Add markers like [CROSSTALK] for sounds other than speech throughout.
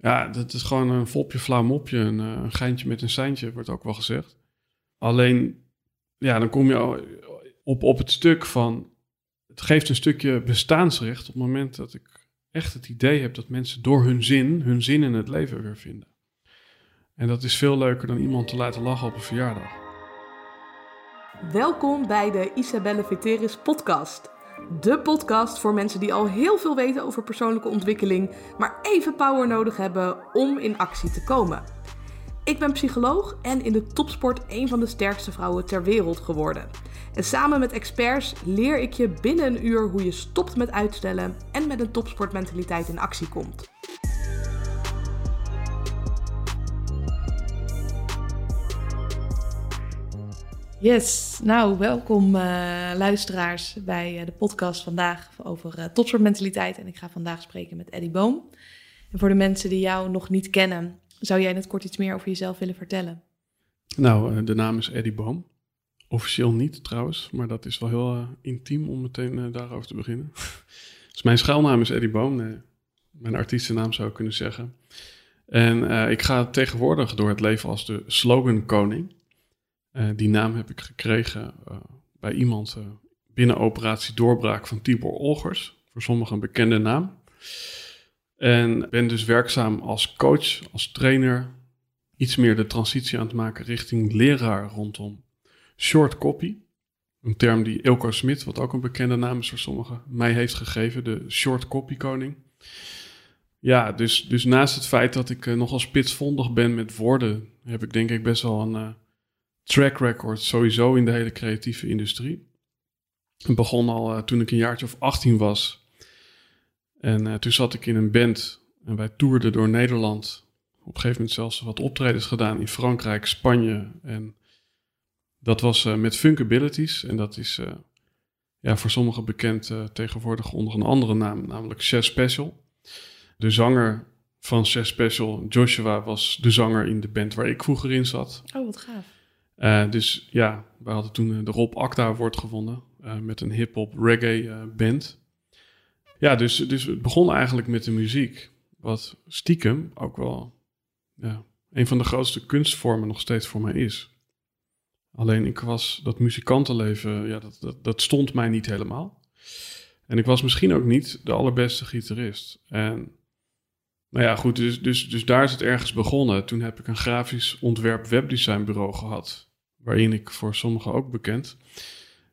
Ja, dat is gewoon een volpje flauw mopje, een, eh, een geintje met een seintje, wordt ook wel gezegd. Alleen, ja, dan kom je op, op het stuk van, het geeft een stukje bestaansrecht op het moment dat ik echt het idee heb dat mensen door hun zin, hun zin in het leven weer vinden. En dat is veel leuker dan iemand te laten lachen op een verjaardag. Welkom bij de Isabelle Veteris podcast. De podcast voor mensen die al heel veel weten over persoonlijke ontwikkeling, maar even power nodig hebben om in actie te komen. Ik ben psycholoog en in de topsport een van de sterkste vrouwen ter wereld geworden. En samen met experts leer ik je binnen een uur hoe je stopt met uitstellen en met een topsportmentaliteit in actie komt. Yes, nou welkom uh, luisteraars bij uh, de podcast vandaag over uh, topsportmentaliteit. En ik ga vandaag spreken met Eddie Boom. En voor de mensen die jou nog niet kennen, zou jij in het kort iets meer over jezelf willen vertellen? Nou, de naam is Eddie Boom. Officieel niet trouwens, maar dat is wel heel intiem om meteen daarover te beginnen. [LAUGHS] dus mijn schuilnaam is Eddie Boom, mijn artiestennaam zou ik kunnen zeggen. En ik ga tegenwoordig door het leven als de slogan koning. Uh, die naam heb ik gekregen uh, bij iemand uh, binnen operatie Doorbraak van Tibor Olgers. Voor sommigen een bekende naam. En ben dus werkzaam als coach, als trainer. Iets meer de transitie aan het maken richting leraar rondom short copy. Een term die Ilko Smit, wat ook een bekende naam is voor sommigen, mij heeft gegeven. De short copy koning. Ja, dus, dus naast het feit dat ik nogal spitsvondig ben met woorden, heb ik denk ik best wel een track record sowieso in de hele creatieve industrie. Het begon al uh, toen ik een jaartje of 18 was. En uh, toen zat ik in een band en wij toerden door Nederland. Op een gegeven moment zelfs wat optredens gedaan in Frankrijk, Spanje. En dat was uh, met Funkabilities. En dat is ja, voor sommigen bekend tegenwoordig onder een andere naam, namelijk Chess Special. De zanger van Chess Special, Joshua, was de zanger in de band waar ik vroeger in zat. Oh, wat gaaf. Uh, dus ja, we hadden toen eh, de Rob Acta wordt gewonnen uh, met een hip-hop reggae band. Ja, dus, dus het begon eigenlijk met de muziek, wat stiekem ook wel ja, een van de grootste kunstvormen nog steeds voor mij is. Alleen ik was dat muzikantenleven, ja, dat, dat, dat stond mij niet helemaal. En ik was misschien ook niet de allerbeste gitarist. En nou ja, goed, dus, dus, dus daar is het ergens begonnen. Toen heb ik een grafisch ontwerp webdesignbureau gehad waarin ik voor sommigen ook bekend,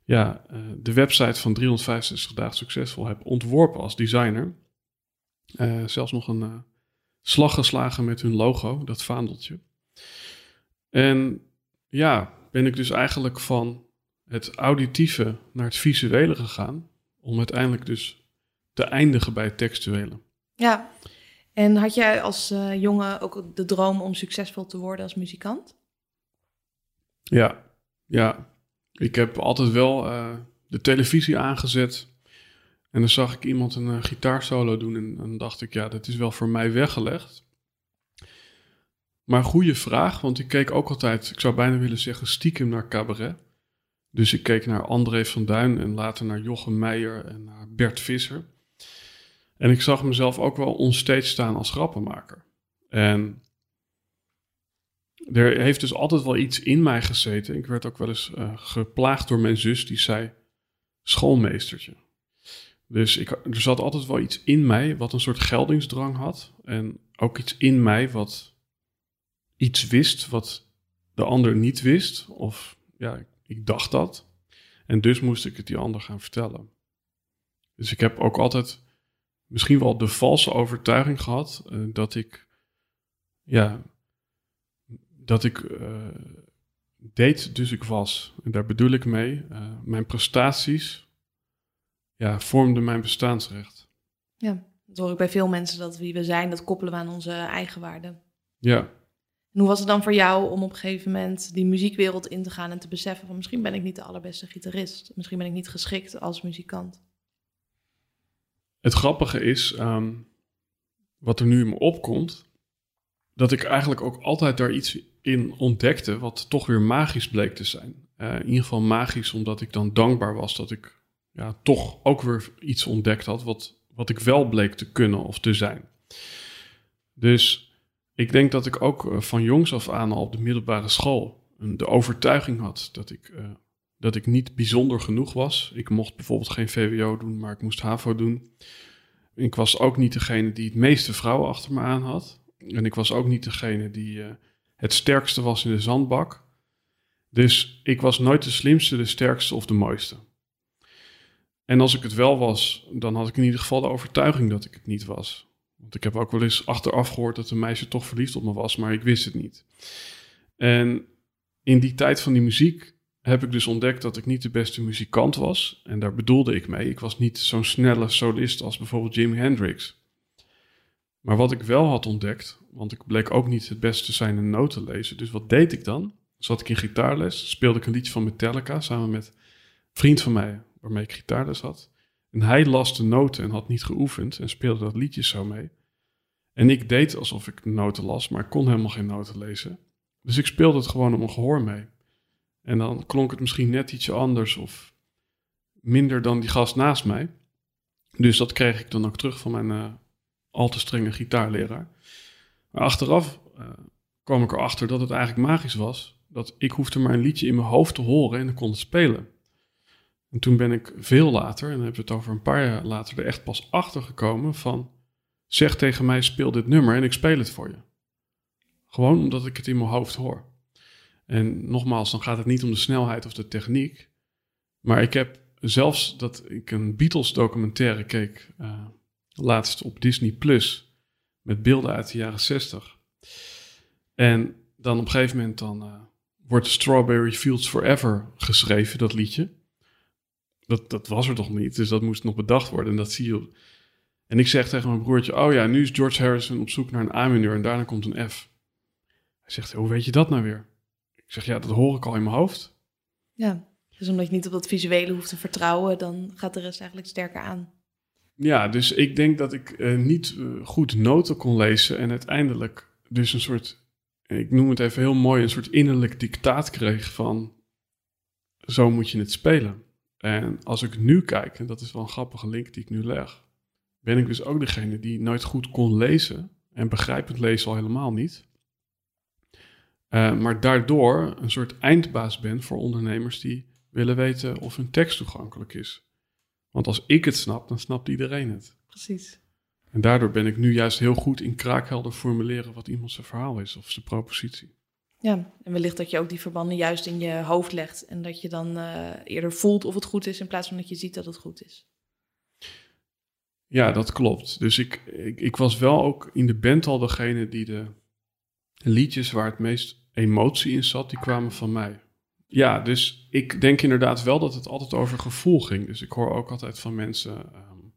ja, uh, de website van 365 dagen succesvol heb ontworpen als designer. Uh, zelfs nog een uh, slag geslagen met hun logo, dat vaandeltje. En ja, ben ik dus eigenlijk van het auditieve naar het visuele gegaan, om uiteindelijk dus te eindigen bij het textuele. Ja, en had jij als jongen ook de droom om succesvol te worden als muzikant? Ja, ja. Ik heb altijd wel uh, de televisie aangezet. En dan zag ik iemand een uh, gitaarsolo doen. En dan dacht ik, ja, dat is wel voor mij weggelegd. Maar goede vraag, want ik keek ook altijd, ik zou bijna willen zeggen, stiekem naar cabaret. Dus ik keek naar André van Duin en later naar Jochem Meijer en naar Bert Visser. En ik zag mezelf ook wel onstage staan als grappenmaker. En er heeft dus altijd wel iets in mij gezeten. Ik werd ook wel eens uh, geplaagd door mijn zus die zei schoolmeestertje. Dus ik, er zat altijd wel iets in mij wat een soort geldingsdrang had. En ook iets in mij wat iets wist wat de ander niet wist. Of ja, ik dacht dat. En dus moest ik het die ander gaan vertellen. Dus ik heb ook altijd misschien wel de valse overtuiging gehad uh, dat ik ja, dat ik uh, deed dus ik was. En daar bedoel ik mee, uh, mijn prestaties ja, vormden mijn bestaansrecht. Ja, dat hoor ik bij veel mensen, dat wie we zijn, dat koppelen we aan onze eigen waarden. Ja. En hoe was het dan voor jou om op een gegeven moment die muziekwereld in te gaan en te beseffen van misschien ben ik niet de allerbeste gitarist, misschien ben ik niet geschikt als muzikant? Het grappige is, um, wat er nu in me opkomt, dat ik eigenlijk ook altijd daar iets in ontdekte, wat toch weer magisch bleek te zijn. Uh, in ieder geval magisch, omdat ik dan dankbaar was dat ik ja, toch ook weer iets ontdekt had, wat, wat ik wel bleek te kunnen of te zijn. Dus ik denk dat ik ook eh, van jongs af aan al op de middelbare school de overtuiging had dat ik, uh, dat ik niet bijzonder genoeg was. Ik mocht bijvoorbeeld geen VWO doen, maar ik moest HAVO doen. Ik was ook niet degene die het meeste vrouwen achter me aan had. En ik was ook niet degene die het sterkste was in de zandbak. Dus ik was nooit de slimste, de sterkste of de mooiste. En als ik het wel was, dan had ik in ieder geval de overtuiging dat ik het niet was. Want ik heb ook wel eens achteraf gehoord dat een meisje toch verliefd op me was, maar ik wist het niet. En in die tijd van die muziek heb ik dus ontdekt dat ik niet de beste muzikant was. En daar bedoelde ik mee. Ik was niet zo'n snelle solist als bijvoorbeeld Jimi Hendrix. Maar wat ik wel had ontdekt, want ik bleek ook niet het beste zijn in noten lezen. Dus wat deed ik dan? Zat ik in gitaarles, speelde ik een liedje van Metallica samen met een vriend van mij, waarmee ik gitaarles had. En hij las de noten en had niet geoefend en speelde dat liedje zo mee. En ik deed alsof ik noten las, maar ik kon helemaal geen noten lezen. Dus ik speelde het gewoon op mijn gehoor mee. En dan klonk het misschien net ietsje anders of minder dan die gast naast mij. Dus dat kreeg ik dan ook terug van mijn uh, al te strenge gitaarleraar. Maar achteraf uh, kwam ik erachter dat het eigenlijk magisch was. Dat ik hoefde maar een liedje in mijn hoofd te horen en dan kon het spelen. En toen ben ik veel later, en dan hebben we het over een paar jaar later, er echt pas achter gekomen van... Zeg tegen mij, speel dit nummer en ik speel het voor je. Gewoon omdat ik het in mijn hoofd hoor. En nogmaals, dan gaat het niet om de snelheid of de techniek. Maar ik heb zelfs dat ik een Beatles documentaire keek uh, laatst op Disney Plus. Met beelden uit de jaren 60. En dan op een gegeven moment dan uh, wordt Strawberry Fields Forever geschreven, dat liedje. Dat, dat was er toch niet, dus dat moest nog bedacht worden. En dat zie je. En ik zeg tegen mijn broertje: Oh ja, nu is George Harrison op zoek naar een A-mineur en daarna komt een F. Hij zegt: Hoe weet je dat nou weer? Ik zeg: Ja, dat hoor ik al in mijn hoofd. Ja, dus omdat je niet op dat visuele hoeft te vertrouwen, dan gaat de rest eigenlijk sterker aan. Ja, dus ik denk dat ik uh, niet uh, goed noten kon lezen en uiteindelijk dus een soort, ik noem het even heel mooi, een soort innerlijk dictaat kreeg van zo moet je het spelen. En als ik nu kijk, en dat is wel een grappige link die ik nu leg, ben ik dus ook degene die nooit goed kon lezen en begrijpend lezen al helemaal niet. Uh, maar daardoor een soort eindbaas ben voor ondernemers die willen weten of hun tekst toegankelijk is. Want als ik het snap, dan snapt iedereen het. Precies. En daardoor ben ik nu juist heel goed in kraakhelder formuleren wat iemand zijn verhaal is of zijn propositie. Ja, en wellicht dat je ook die verbanden juist in je hoofd legt en dat je dan uh, eerder voelt of het goed is in plaats van dat je ziet dat het goed is. Ja, dat klopt. Dus ik, ik, ik was wel ook in de band al degene die de liedjes waar het meest emotie in zat, die kwamen van mij. Ja, dus ik denk inderdaad wel dat het altijd over gevoel ging. Dus ik hoor ook altijd van mensen, um,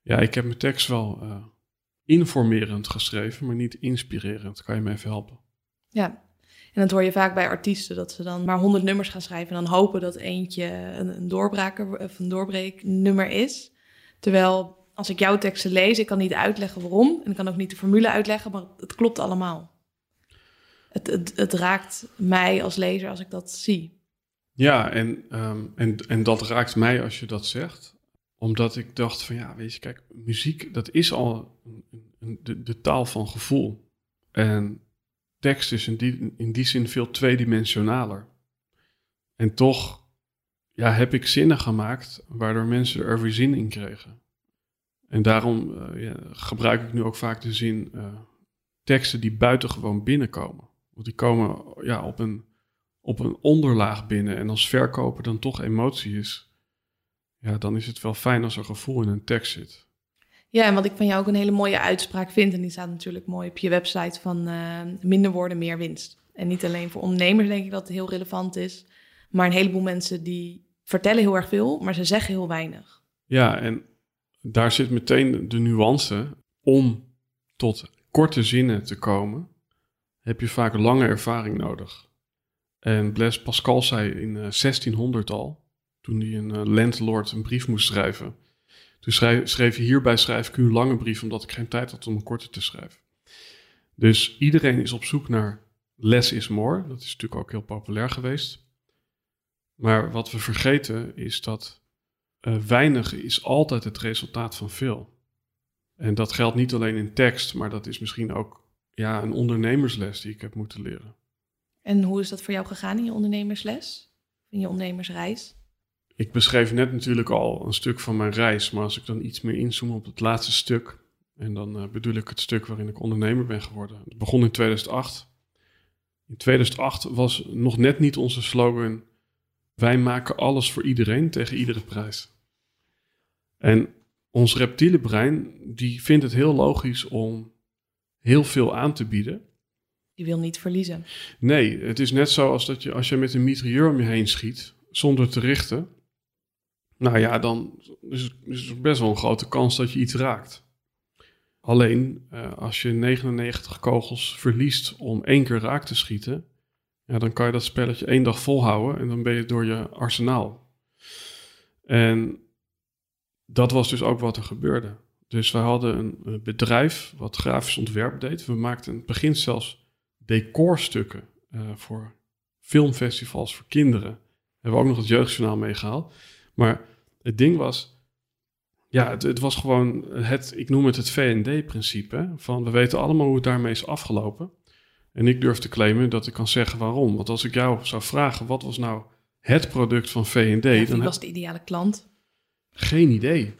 ja, ik heb mijn tekst wel uh, informerend geschreven, maar niet inspirerend. Kan je me even helpen? Ja, en dat hoor je vaak bij artiesten, dat ze dan maar honderd nummers gaan schrijven en dan hopen dat eentje een, een doorbraker of een doorbreeknummer is. Terwijl als ik jouw teksten lees, ik kan niet uitleggen waarom en ik kan ook niet de formule uitleggen, maar het klopt allemaal. Het, het, het raakt mij als lezer als ik dat zie. Ja, en, um, en, en dat raakt mij als je dat zegt. Omdat ik dacht van ja, weet je, kijk, muziek, dat is al een, een, de, de taal van gevoel. En tekst is in die, in die zin veel tweedimensionaler. En toch ja, heb ik zinnen gemaakt waardoor mensen er weer zin in kregen. En daarom uh, ja, gebruik ik nu ook vaak de zin uh, teksten die buitengewoon binnenkomen. Want die komen ja, op, een, op een onderlaag binnen. En als verkoper dan toch emotie is, ja, dan is het wel fijn als er gevoel in een tekst zit. Ja, en wat ik van jou ook een hele mooie uitspraak vind, en die staat natuurlijk mooi op je website van uh, minder woorden, meer winst. En niet alleen voor ondernemers denk ik dat het heel relevant is, maar een heleboel mensen die vertellen heel erg veel, maar ze zeggen heel weinig. Ja, en daar zit meteen de nuance om tot korte zinnen te komen, heb je vaak lange ervaring nodig. En Blaise Pascal zei in uh, 1600 al, toen hij een uh, landlord een brief moest schrijven, toen schreef, schreef je hierbij schrijf ik u een lange brief omdat ik geen tijd had om een korte te schrijven. Dus iedereen is op zoek naar less is more. Dat is natuurlijk ook heel populair geweest. Maar wat we vergeten is dat uh, weinig is altijd het resultaat van veel. En dat geldt niet alleen in tekst, maar dat is misschien ook ja, een ondernemersles die ik heb moeten leren. En hoe is dat voor jou gegaan in je ondernemersles? In je ondernemersreis? Ik beschreef net natuurlijk al een stuk van mijn reis, maar als ik dan iets meer inzoom op het laatste stuk, en dan uh, bedoel ik het stuk waarin ik ondernemer ben geworden. Het begon in 2008. In 2008 was nog net niet onze slogan: wij maken alles voor iedereen tegen iedere prijs. En ons reptiele brein die vindt het heel logisch om heel veel aan te bieden. Die wil niet verliezen. Nee, het is net zoals dat je als je met een mitrailleur om je heen schiet zonder te richten. Nou ja, dan is het best wel een grote kans dat je iets raakt. Alleen uh, als je 99 kogels verliest om één keer raak te schieten, ja, dan kan je dat spelletje één dag volhouden en dan ben je door je arsenaal. En dat was dus ook wat er gebeurde. Dus we hadden een, bedrijf wat grafisch ontwerp deed. We maakten in het begin zelfs decorstukken uh, voor filmfestivals voor kinderen. Hebben we ook nog het jeugdjournaal meegehaald. Maar het ding was, ja, het, het, was gewoon het, ik noem het het VND-principe. Van we weten allemaal hoe het daarmee is afgelopen. En ik durf te claimen dat ik kan zeggen waarom. Want als ik jou zou vragen, wat was nou het product van VND? Ja, wie was de ideale klant? Geen idee.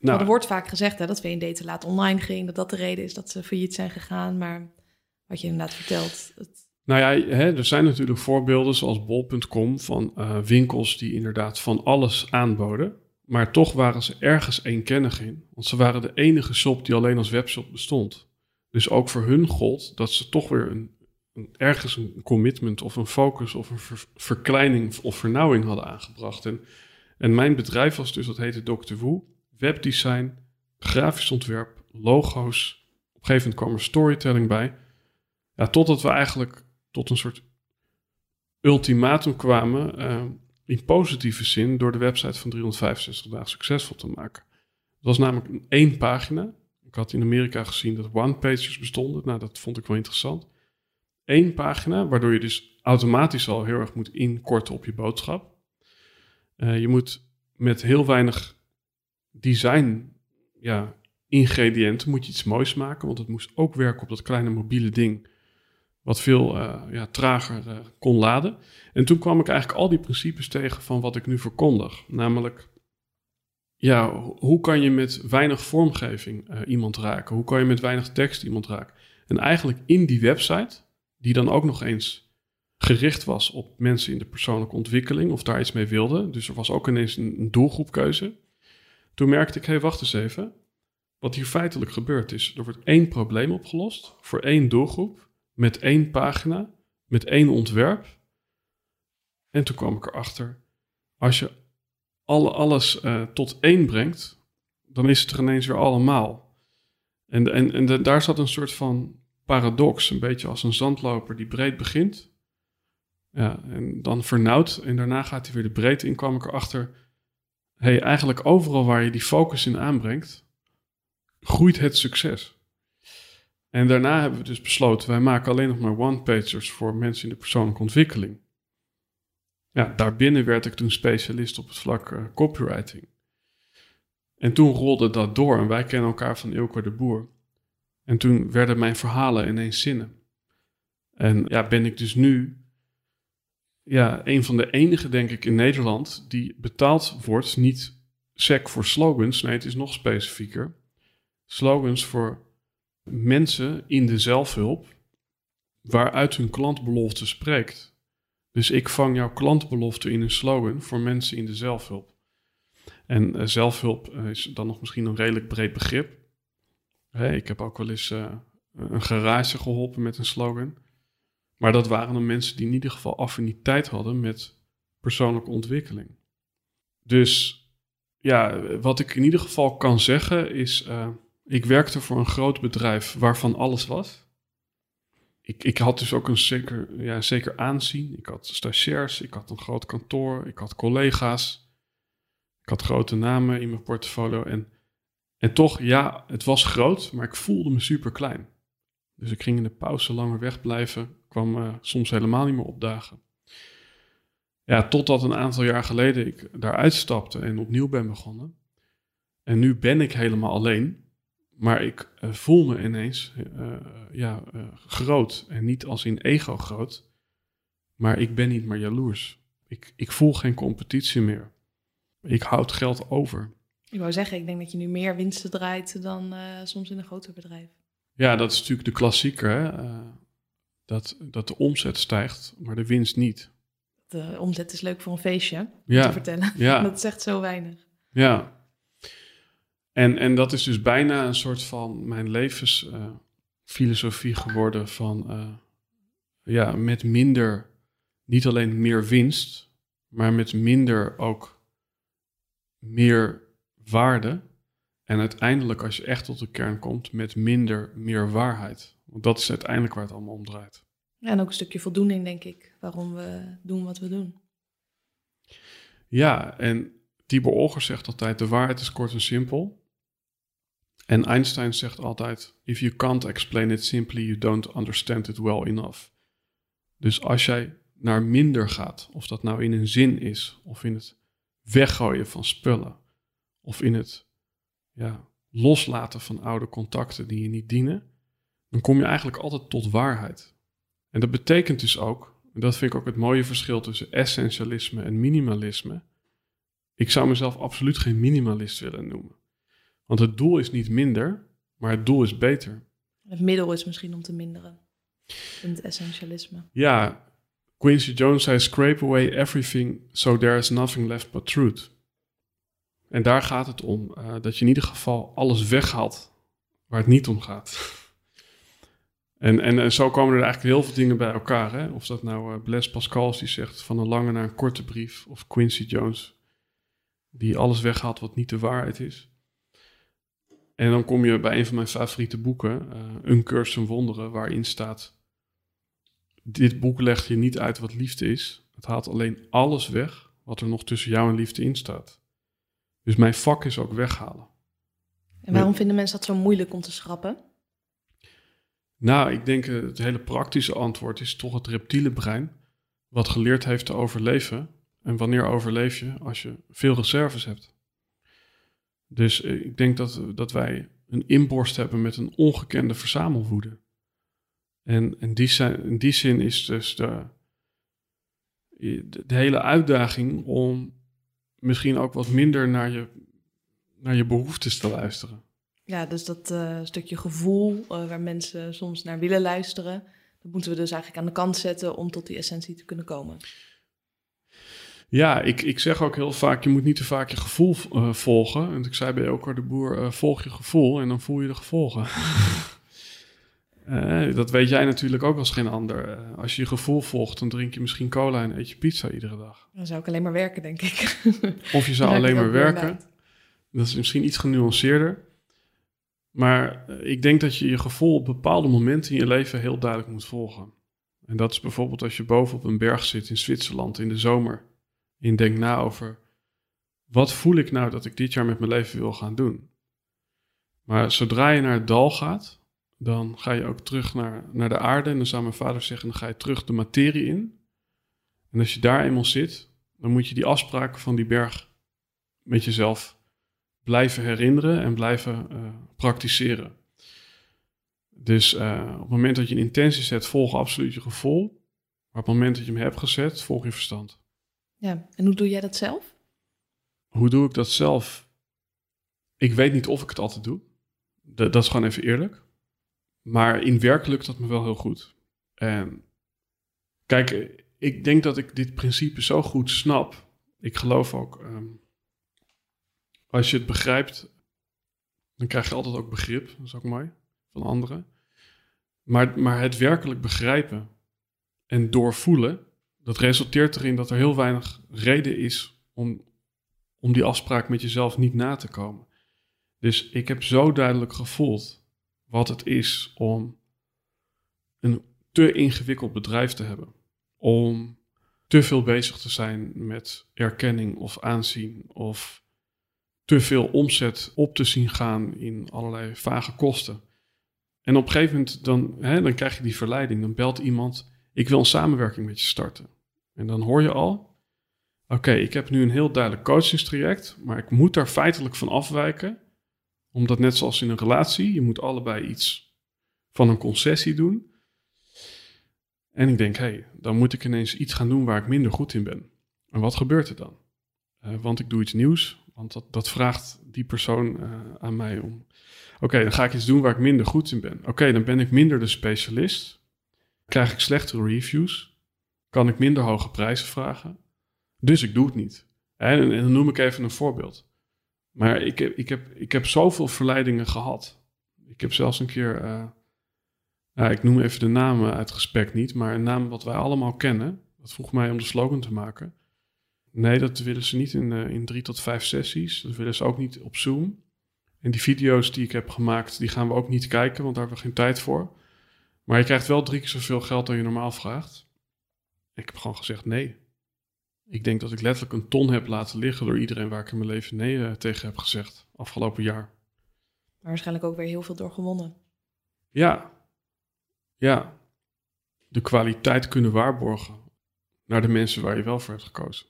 Nou, er wordt vaak gezegd hè, dat VND te laat online ging, dat dat de reden is dat ze failliet zijn gegaan. Maar wat je inderdaad vertelt. Het... Nou ja, hè, er zijn natuurlijk voorbeelden zoals bol.com van uh, winkels die inderdaad van alles aanboden. Maar toch waren ze ergens eenkennig in. Want ze waren de enige shop die alleen als webshop bestond. Dus ook voor hun gold dat ze toch weer een, een ergens een commitment of een focus of een verkleining of vernauwing hadden aangebracht. En, en mijn bedrijf was dus, dat heette Dr. Woe, webdesign, grafisch ontwerp, logo's. Op een gegeven moment kwam er storytelling bij. Ja, totdat we eigenlijk tot een soort ultimatum kwamen. Uh, in positieve zin door de website van 365 dagen succesvol te maken. Het was namelijk één pagina. Ik had in Amerika gezien dat one-pages bestonden. Nou, dat vond ik wel interessant. Eén pagina, waardoor je dus automatisch al heel erg moet inkorten op je boodschap. Uh, je moet met heel weinig design ja, ingrediënten moet je iets moois maken, want het moest ook werken op dat kleine mobiele ding wat veel uh, ja, trager uh, kon laden. En toen kwam ik eigenlijk al die principes tegen van wat ik nu verkondig. Namelijk, ja, hoe kan je met weinig vormgeving uh, iemand raken? Hoe kan je met weinig tekst iemand raken? En eigenlijk in die website, die dan ook nog eens gericht was op mensen in de persoonlijke ontwikkeling of daar iets mee wilden. Dus er was ook ineens een, een doelgroepkeuze. Toen merkte ik, hé, hey, wacht eens even. Wat hier feitelijk gebeurt is, er wordt één probleem opgelost voor één doelgroep met één pagina, met één ontwerp. En toen kwam ik erachter, als je alle, alles uh, tot één brengt, dan is het er ineens weer allemaal. En, en, en daar zat een soort van paradox, een beetje als een zandloper die breed begint. Ja, en dan vernauwt en daarna gaat hij weer de breedte in, kwam ik erachter. Hey, eigenlijk overal waar je die focus in aanbrengt, groeit het succes. En daarna hebben we dus besloten, wij maken alleen nog maar one-pagers voor mensen in de persoonlijke ontwikkeling. Ja, daarbinnen werd ik toen specialist op het vlak uh, copywriting. En toen rolde dat door en wij kennen elkaar van Ilko de Boer. En toen werden mijn verhalen ineens zinnen. En ja, ben ik dus nu ja, een van de enige, denk ik, in Nederland die betaald wordt, niet sec voor slogans, nee, het is nog specifieker. Slogans voor mensen in de zelfhulp waaruit hun klantbelofte spreekt. Dus ik vang jouw klantbelofte in een slogan voor mensen in de zelfhulp. En uh, zelfhulp uh, is dan nog misschien een redelijk breed begrip. Ik heb ook wel eens uh, een garage geholpen met een slogan. Maar dat waren dan mensen die in ieder geval affiniteit hadden met persoonlijke ontwikkeling. Dus ja, wat ik in ieder geval kan zeggen is ik werkte voor een groot bedrijf waarvan alles was. Ik, ik had dus ook een zeker, ja, zeker aanzien. Ik had stagiairs, ik had een groot kantoor, ik had collega's. Ik had grote namen in mijn portfolio. En, en toch, ja, het was groot, maar ik voelde me super klein. Dus ik ging in de pauze langer wegblijven, kwam uh, soms helemaal niet meer opdagen. Ja, totdat een aantal jaar geleden ik daar uitstapte en opnieuw ben begonnen. En nu ben ik helemaal alleen. Maar ik eh, voel me ineens eh, ja, eh, groot. En niet als in ego groot. Maar ik ben niet meer jaloers. Ik, ik voel geen competitie meer. Ik houd geld over. Ik wou zeggen, ik denk dat je nu meer winsten draait dan soms in een groter bedrijf. Ja, dat is natuurlijk de klassieker. Hè? Dat, dat de omzet stijgt, maar de winst niet. De omzet is leuk voor een feestje, ja. te vertellen. [LAUGHS] Ja. dat zegt zo weinig. Ja, en, en dat is dus bijna een soort van mijn levensfilosofie geworden van uh, ja, met minder, niet alleen meer winst, maar met minder ook meer waarde. En uiteindelijk, als je echt tot de kern komt, met minder meer waarheid. Want dat is uiteindelijk waar het allemaal om draait. Ja, en ook een stukje voldoening, denk ik, waarom we doen wat we doen. Ja, en Tibor Olger zegt altijd, de waarheid is kort en simpel. En Einstein zegt altijd: If you can't explain it simply, you don't understand it well enough. Dus als jij naar minder gaat, of dat nou in een zin is, of in het weggooien van spullen, of in het ja, loslaten van oude contacten die je niet dienen, dan kom je eigenlijk altijd tot waarheid. En dat betekent dus ook, en dat vind ik ook het mooie verschil tussen essentialisme en minimalisme. Ik zou mezelf absoluut geen minimalist willen noemen. Want het doel is niet minder, maar het doel is beter. Het middel is misschien om te minderen. In het essentialisme. Ja, Quincy Jones zei: Scrape away everything so there is nothing left but truth. En daar gaat het om. Uh, dat je in ieder geval alles weghaalt waar het niet om gaat. [LAUGHS] en, en, en, zo komen er eigenlijk heel veel dingen bij elkaar. Hè? Of dat nou uh, Blaise Pascal die zegt van een lange naar een korte brief. Of Quincy Jones die alles weghaalt wat niet de waarheid is. En dan kom je bij een van mijn favoriete boeken, uh, Een Cursus van Wonderen, waarin staat: Dit boek legt je niet uit wat liefde is. Het haalt alleen alles weg wat er nog tussen jou en liefde in staat. Dus mijn vak is ook weghalen. En waarom vinden mensen dat zo moeilijk om te schrappen? Nou, ik denk het hele praktische antwoord is toch het reptiele brein, wat geleerd heeft te overleven. En wanneer overleef je? Als je veel reserves hebt. Dus eh, ik denk dat, dat wij een inborst hebben met een ongekende verzamelwoede. En in die, in die zin is dus de, de, hele uitdaging om misschien ook wat minder naar je, naar je behoeftes te luisteren. Ja, dus dat uh, stukje gevoel uh, waar mensen soms naar willen luisteren, dat moeten we dus eigenlijk aan de kant zetten om tot die essentie te kunnen komen. Ja, ik, ik zeg ook heel vaak, je moet niet te vaak je gevoel uh, volgen. En ik zei bij Elkar de Boer, volg je gevoel en dan voel je de gevolgen. [LAUGHS] dat weet jij natuurlijk ook als geen ander. als je je gevoel volgt, dan drink je misschien cola en eet je pizza iedere dag. Dan zou ik alleen maar werken, denk ik. of je zou alleen maar werken. Dat is misschien iets genuanceerder. Maar ik denk dat je je gevoel op bepaalde momenten in je leven heel duidelijk moet volgen. En dat is bijvoorbeeld als je boven op een berg zit in Zwitserland in de zomer in denk na over wat voel ik nou dat ik dit jaar met mijn leven wil gaan doen. Maar zodra je naar het dal gaat, dan ga je ook terug naar, naar de aarde. En dan zou mijn vader zeggen, dan ga je terug de materie in. En als je daar eenmaal zit, dan moet je die afspraken van die berg met jezelf blijven herinneren en blijven uh, praktiseren. Dus uh, op het moment dat je een intentie zet, volg absoluut je gevoel. Maar op het moment dat je hem hebt gezet, volg je verstand. Ja, en hoe doe jij dat zelf? Hoe doe ik dat zelf? Ik weet niet of ik het altijd doe. Dat, dat is gewoon even eerlijk. Maar in werk lukt dat me wel heel goed. En kijk, ik denk dat ik dit principe zo goed snap. Ik geloof ook, ehm, als je het begrijpt, dan krijg je altijd ook begrip. Dat is ook mooi, van anderen. Maar, maar het werkelijk begrijpen en doorvoelen, dat resulteert erin dat er heel weinig reden is om, om die afspraak met jezelf niet na te komen. Dus ik heb zo duidelijk gevoeld wat het is om een te ingewikkeld bedrijf te hebben. Om te veel bezig te zijn met erkenning of aanzien of te veel omzet op te zien gaan in allerlei vage kosten. En op een gegeven moment dan, hè, dan krijg je die verleiding. Dan belt iemand, ik wil een samenwerking met je starten. En dan hoor je al, oké, ik heb nu een heel duidelijk coachingstraject, maar ik moet daar feitelijk van afwijken, Omdat net zoals in een relatie, je moet allebei iets van een concessie doen. En ik denk, hé, hey, dan moet ik ineens iets gaan doen waar ik minder goed in ben. En wat gebeurt er dan? Uh, want ik doe iets nieuws, want dat, dat vraagt die persoon uh, aan mij om. Oké, dan ga ik iets doen waar ik minder goed in ben. Oké, dan ben ik minder de specialist. Krijg ik slechtere reviews. Kan ik minder hoge prijzen vragen. Dus ik doe het niet. En, en dan noem ik even een voorbeeld. Maar ik heb, ik, heb, ik heb zoveel verleidingen gehad. Ik heb zelfs een keer, uh, ik noem even de namen uit respect niet, maar een naam wat wij allemaal kennen. Dat vroeg mij om de slogan te maken. Nee, dat willen ze niet in, uh, in drie tot vijf sessies. Dat willen ze ook niet op Zoom. En die video's die ik heb gemaakt, die gaan we ook niet kijken, want daar hebben we geen tijd voor. Maar je krijgt wel drie keer zoveel geld dan je normaal vraagt. Ik heb gewoon gezegd nee. Ik denk dat ik letterlijk een ton heb laten liggen door iedereen waar ik in mijn leven nee uh, tegen heb gezegd afgelopen jaar. Maar waarschijnlijk ook weer heel veel door gewonnen. Ja, ja. De kwaliteit kunnen waarborgen naar de mensen waar je wel voor hebt gekozen.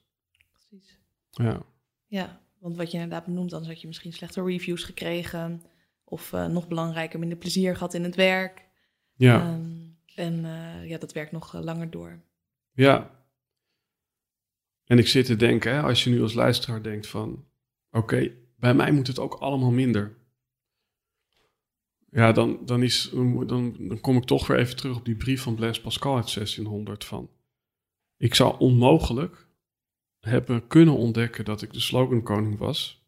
Ja. Ja, want wat je inderdaad benoemt, dan had je misschien slechte reviews gekregen. Of uh, nog belangrijker, minder plezier gehad in het werk. Ja. Um, en uh, ja, dat werkt nog uh, langer door. Ja. En ik zit te denken, hè, als je nu als luisteraar denkt van... Oké, okay, bij mij moet het ook allemaal minder. Ja, dan, dan, is, dan, dan kom ik toch weer even terug op die brief van Blaise Pascal uit 1600 van... Ik zou onmogelijk hebben kunnen ontdekken dat ik de slogankoning was...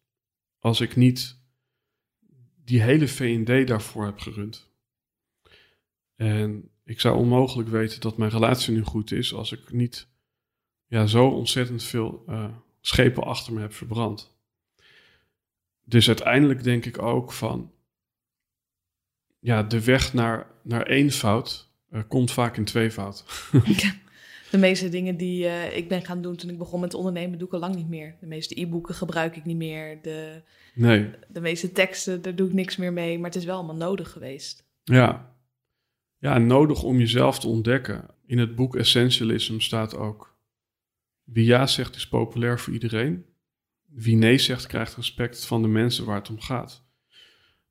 als ik niet die hele V&D daarvoor heb gerund. En ik zou onmogelijk weten dat mijn relatie nu goed is als ik niet ja, zo ontzettend veel uh, schepen achter me heb verbrand. Dus uiteindelijk denk ik ook van, ja, de weg naar, naar eenvoud uh, komt vaak in tweevoud. [LAUGHS] [LAUGHS] de meeste dingen die uh, ik ben gaan doen toen ik begon met ondernemen, doe ik al lang niet meer. De meeste e-boeken gebruik ik niet meer. De, nee. de meeste teksten, daar doe ik niks meer mee. Maar het is wel allemaal nodig geweest. Ja. Ja, nodig om jezelf te ontdekken. In het boek Essentialism staat ook: wie ja zegt is populair voor iedereen. Wie nee zegt krijgt respect van de mensen waar het om gaat.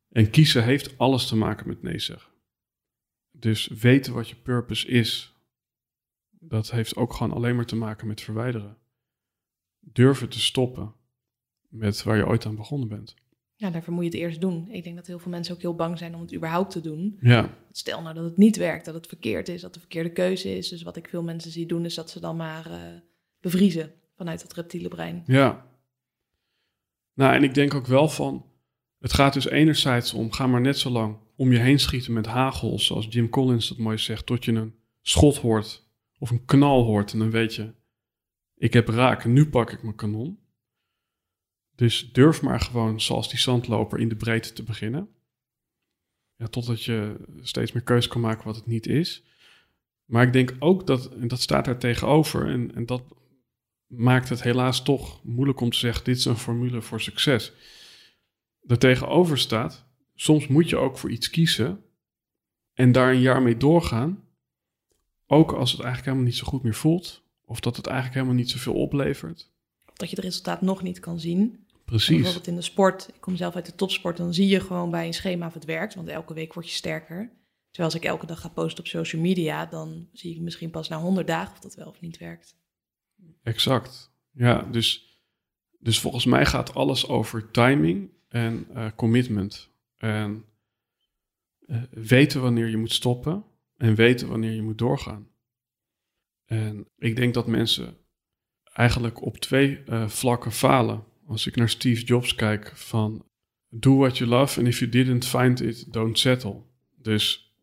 En kiezen heeft alles te maken met nee zeggen. Dus weten wat je purpose is, dat heeft ook gewoon alleen maar te maken met verwijderen. Durven te stoppen met waar je ooit aan begonnen bent. Ja, daarvoor moet je het eerst doen. Ik denk dat heel veel mensen ook heel bang zijn om het überhaupt te doen. Ja. Stel nou dat het niet werkt, dat het verkeerd is, dat de verkeerde keuze is. Dus wat ik veel mensen zie doen, is dat ze dan maar uh, bevriezen vanuit het reptiele brein. Ja. Nou, en ik denk ook wel van, het gaat dus enerzijds om, ga maar net zo lang om je heen schieten met hagel, zoals Jim Collins dat mooi zegt, tot je een schot hoort of een knal hoort en dan weet je, ik heb raak nu pak ik mijn kanon. Dus durf maar gewoon, zoals die zandloper, in de breedte te beginnen. Ja, totdat je steeds meer keus kan maken wat het niet is. Maar ik denk ook dat, en dat staat daar tegenover, en, en dat maakt het helaas toch moeilijk om te zeggen: dit is een formule voor succes. Er tegenover staat, soms moet je ook voor iets kiezen en daar een jaar mee doorgaan. Ook als het eigenlijk helemaal niet zo goed meer voelt, of dat het eigenlijk helemaal niet zoveel oplevert. Of dat je het resultaat nog niet kan zien. Precies. Bijvoorbeeld in de sport, ik kom zelf uit de topsport, dan zie je gewoon bij een schema of het werkt, want elke week word je sterker. Terwijl als ik elke dag ga posten op social media, dan zie ik misschien pas na 100 dagen of dat wel of niet werkt. Exact. Ja, dus, dus volgens mij gaat alles over timing en uh, commitment. En uh, weten wanneer je moet stoppen en weten wanneer je moet doorgaan. En ik denk dat mensen eigenlijk op twee uh, vlakken falen. Als ik naar Steve Jobs kijk van do what you love and if you didn't find it, don't settle. Dus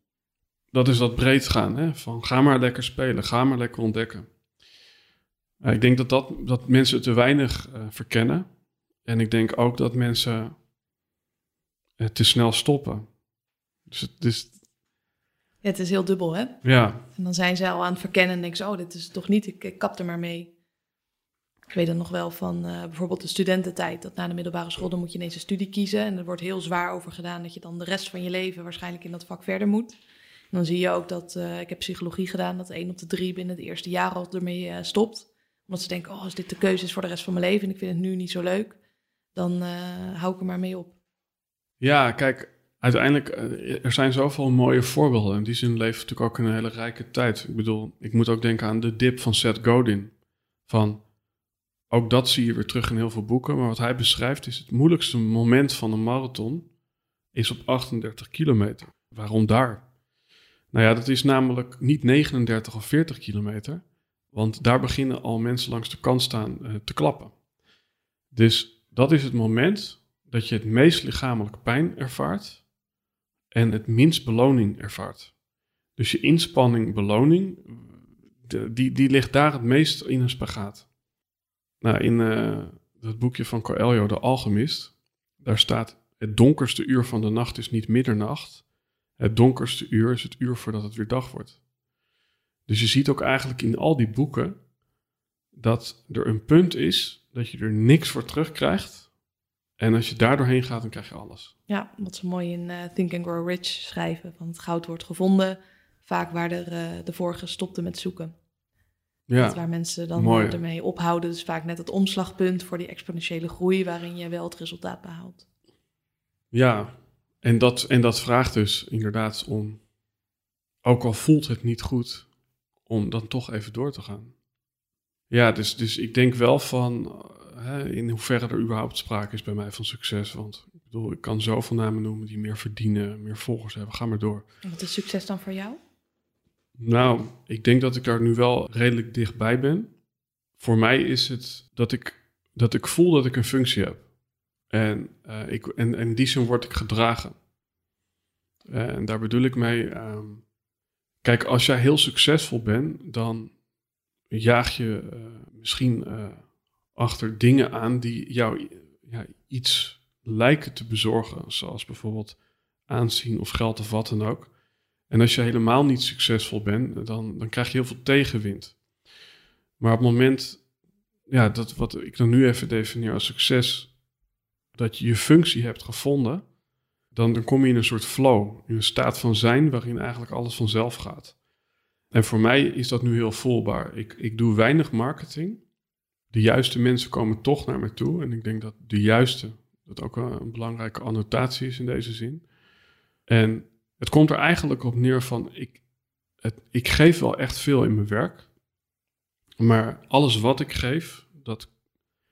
dat is dat breed gaan, hè? van ga maar lekker spelen, ga maar lekker ontdekken. Uh, ik denk dat, dat, dat mensen te weinig uh, verkennen. En ik denk ook dat mensen te snel stoppen. Dus het is... Ja, het is heel dubbel, hè? Ja. En dan zijn ze al aan het verkennen en denken ze, oh, dit is toch niet, ik, ik kap er maar mee. Ik weet dan nog wel van bijvoorbeeld de studententijd, dat na de middelbare school, dan moet je ineens een studie kiezen. En er wordt heel zwaar over gedaan dat je dan de rest van je leven waarschijnlijk in dat vak verder moet. En dan zie je ook dat, ik heb psychologie gedaan, dat één op de drie binnen het eerste jaar al ermee stopt omdat ze denken, oh, als dit de keuze is voor de rest van mijn leven en ik vind het nu niet zo leuk, dan hou ik er maar mee op. Ja, kijk, uiteindelijk, uh, er zijn zoveel mooie voorbeelden. In die zin leeft natuurlijk ook een hele rijke tijd. Ik bedoel, ik moet ook denken aan de dip van Seth Godin. Van, ook dat zie je weer terug in heel veel boeken. Maar wat hij beschrijft is het moeilijkste moment van een marathon is op 38 kilometer. Waarom daar? Nou ja, dat is namelijk niet 39 of 40 kilometer. Want daar beginnen al mensen langs de kant staan uh, te klappen. Dus dat is het moment dat je het meest lichamelijke pijn ervaart en het minst beloning ervaart. Dus je inspanning, beloning, die, die ligt daar het meest in een spagaat. Nou, in uh, het boekje van Coelho, De Alchemist, daar staat: Het donkerste uur van de nacht is niet middernacht. Het donkerste uur is het uur voordat het weer dag wordt. Dus je ziet ook eigenlijk in al die boeken dat er een punt is dat je er niks voor terugkrijgt. En als je daar doorheen gaat, dan krijg je alles. Ja, wat ze mooi in uh, Think and Grow Rich schrijven. Van het goud wordt gevonden, vaak waar er, uh, de vorige stopte met zoeken. Ja, dat waar mensen dan mooi. ermee ophouden. Dus vaak net het omslagpunt voor die exponentiële groei waarin je wel het resultaat behaalt. Ja, en dat, en dat vraagt dus inderdaad om, ook al voelt het niet goed, om dan toch even door te gaan. Ja, dus, dus ik denk wel van hè, in hoeverre er überhaupt sprake is bij mij van succes. Want ik bedoel, ik kan zoveel namen noemen die meer verdienen, meer volgers hebben. Ga maar door. En wat is succes dan voor jou? Nou, ik denk dat ik daar nu wel redelijk dichtbij ben. Voor mij is het dat ik, dat ik voel dat ik een functie heb. En, uh, ik, en, en in die zin word ik gedragen. En daar bedoel ik mee. Um, kijk, als jij heel succesvol bent, dan jaag je uh, misschien uh, achter dingen aan die jou ja, iets lijken te bezorgen. Zoals bijvoorbeeld aanzien of geld of wat dan ook. En als je helemaal niet succesvol bent, dan, dan krijg je heel veel tegenwind. Maar op het moment, ja, dat wat ik dan nu even definieer als succes, dat je je functie hebt gevonden, dan, dan kom je in een soort flow, in een staat van zijn waarin eigenlijk alles vanzelf gaat. En voor mij is dat nu heel voelbaar. Ik, ik doe weinig marketing. De juiste mensen komen toch naar me toe. En ik denk dat de juiste, dat ook een belangrijke annotatie is in deze zin. En het komt er eigenlijk op neer van, ik, het, ik geef wel echt veel in mijn werk. Maar alles wat ik geef, dat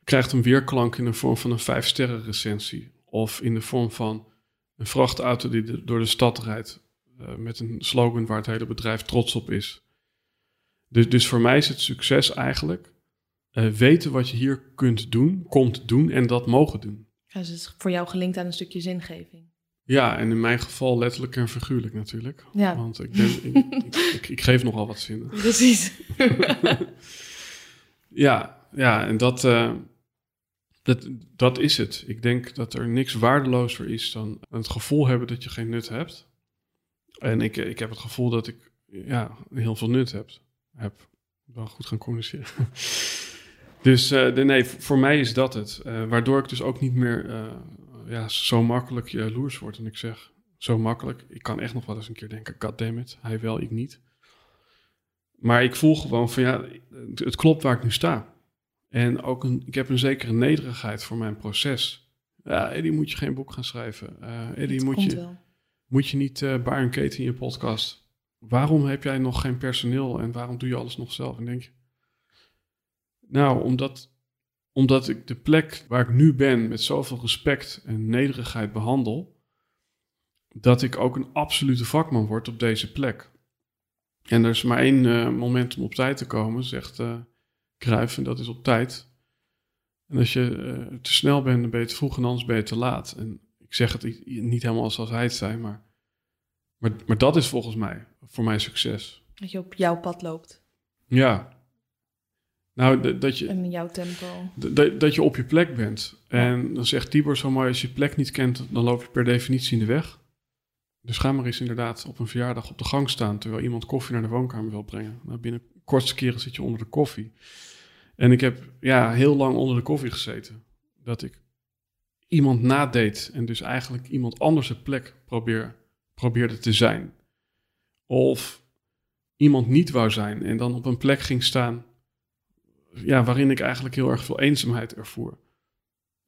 krijgt een weerklank in de vorm van een vijf sterren recensie. Of in de vorm van een vrachtauto die door de stad rijdt. Uh, met een slogan waar het hele bedrijf trots op is. Dus, dus voor mij is het succes eigenlijk uh, weten wat je hier kunt doen, komt doen en dat mogen doen. Ja, dus het is voor jou gelinkt aan een stukje zingeving. Ja, en in mijn geval letterlijk en figuurlijk natuurlijk. Ja. Want ik, ben, ik, [LAUGHS] ik, ik, geef nogal wat zinnen. Precies. [LAUGHS] ja, ja, en dat, uh, dat, dat is het. Ik denk dat er niks waardelozer is dan het gevoel hebben dat je geen nut hebt. En ik, ik heb het gevoel dat ik ja, heel veel nut heb. heb. Wel goed gaan communiceren. [LAUGHS] dus uh, nee, voor mij is dat het. Uh, waardoor ik dus ook niet meer ja, zo makkelijk jaloers wordt. En ik zeg, zo makkelijk. Ik kan echt nog wel eens een keer denken, goddammit, hij wel, ik niet. Maar ik voel gewoon van ja, het klopt waar ik nu sta. En ook een, ik heb een zekere nederigheid voor mijn proces. Ja, Eddie, moet je geen boek gaan schrijven. Eddie, moet je, moet je niet uh, Kate in je podcast. Waarom heb jij nog geen personeel en waarom doe je alles nog zelf? En denk je, nou, omdat omdat ik de plek waar ik nu ben met zoveel respect en nederigheid behandel, dat ik ook een absolute vakman word op deze plek. En er is maar één uh, moment om op tijd te komen, zegt uh, Cruijff, en dat is op tijd. En als je uh, te snel bent, dan ben je te vroeg en anders ben je te laat. En ik zeg het niet helemaal zoals hij het zei, maar, maar, maar dat is volgens mij voor mij succes. Dat je op jouw pad loopt. Ja, nou, dat je... In jouw tempo. Dat, je op je plek bent. En dan zegt Tibor zo mooi, als je plek niet kent, dan loop je per definitie in de weg. Dus ga maar eens inderdaad op een verjaardag op de gang staan, terwijl iemand koffie naar de woonkamer wil brengen. Nou, binnen kortste keren zit je onder de koffie. En ik heb ja, heel lang onder de koffie gezeten. Dat ik iemand nadeed en dus eigenlijk iemand anders een plek probeer, probeerde te zijn. Of iemand niet wou zijn en dan op een plek ging staan ja, waarin ik eigenlijk heel erg veel eenzaamheid ervoer.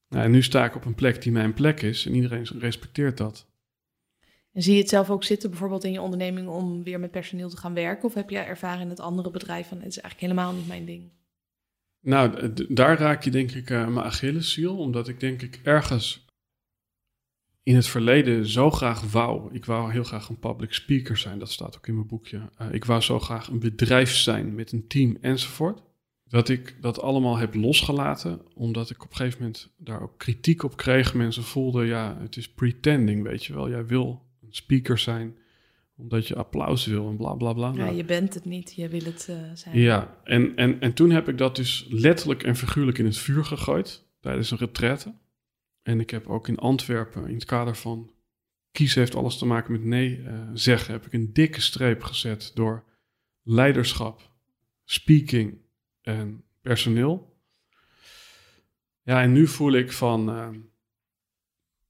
Nou, en nu sta ik op een plek die mijn plek is en iedereen respecteert dat. En zie je het zelf ook zitten, bijvoorbeeld in je onderneming, om weer met personeel te gaan werken? Of heb je ervaren in het andere bedrijf van het is eigenlijk helemaal niet mijn ding? Nou, daar raak je denk ik uh, mijn Achilleshiel, omdat ik denk ik ergens in het verleden zo graag wou. Ik wou heel graag een public speaker zijn, dat staat ook in mijn boekje. Uh, ik wou zo graag een bedrijf zijn met een team enzovoort. Dat ik dat allemaal heb losgelaten, omdat ik op een gegeven moment daar ook kritiek op kreeg. Mensen voelden, ja, het is pretending, weet je wel. Jij wil een speaker zijn omdat je applaus wil en bla bla bla. Ja, nou, je bent het niet, je wil het uh, zijn. Ja, en, en, en toen heb ik dat dus letterlijk en figuurlijk in het vuur gegooid tijdens een retraite. En ik heb ook in Antwerpen, in het kader van kiezen heeft alles te maken met nee uh, zeggen, heb ik een dikke streep gezet door leiderschap, speaking en personeel. Ja, en nu voel ik van uh,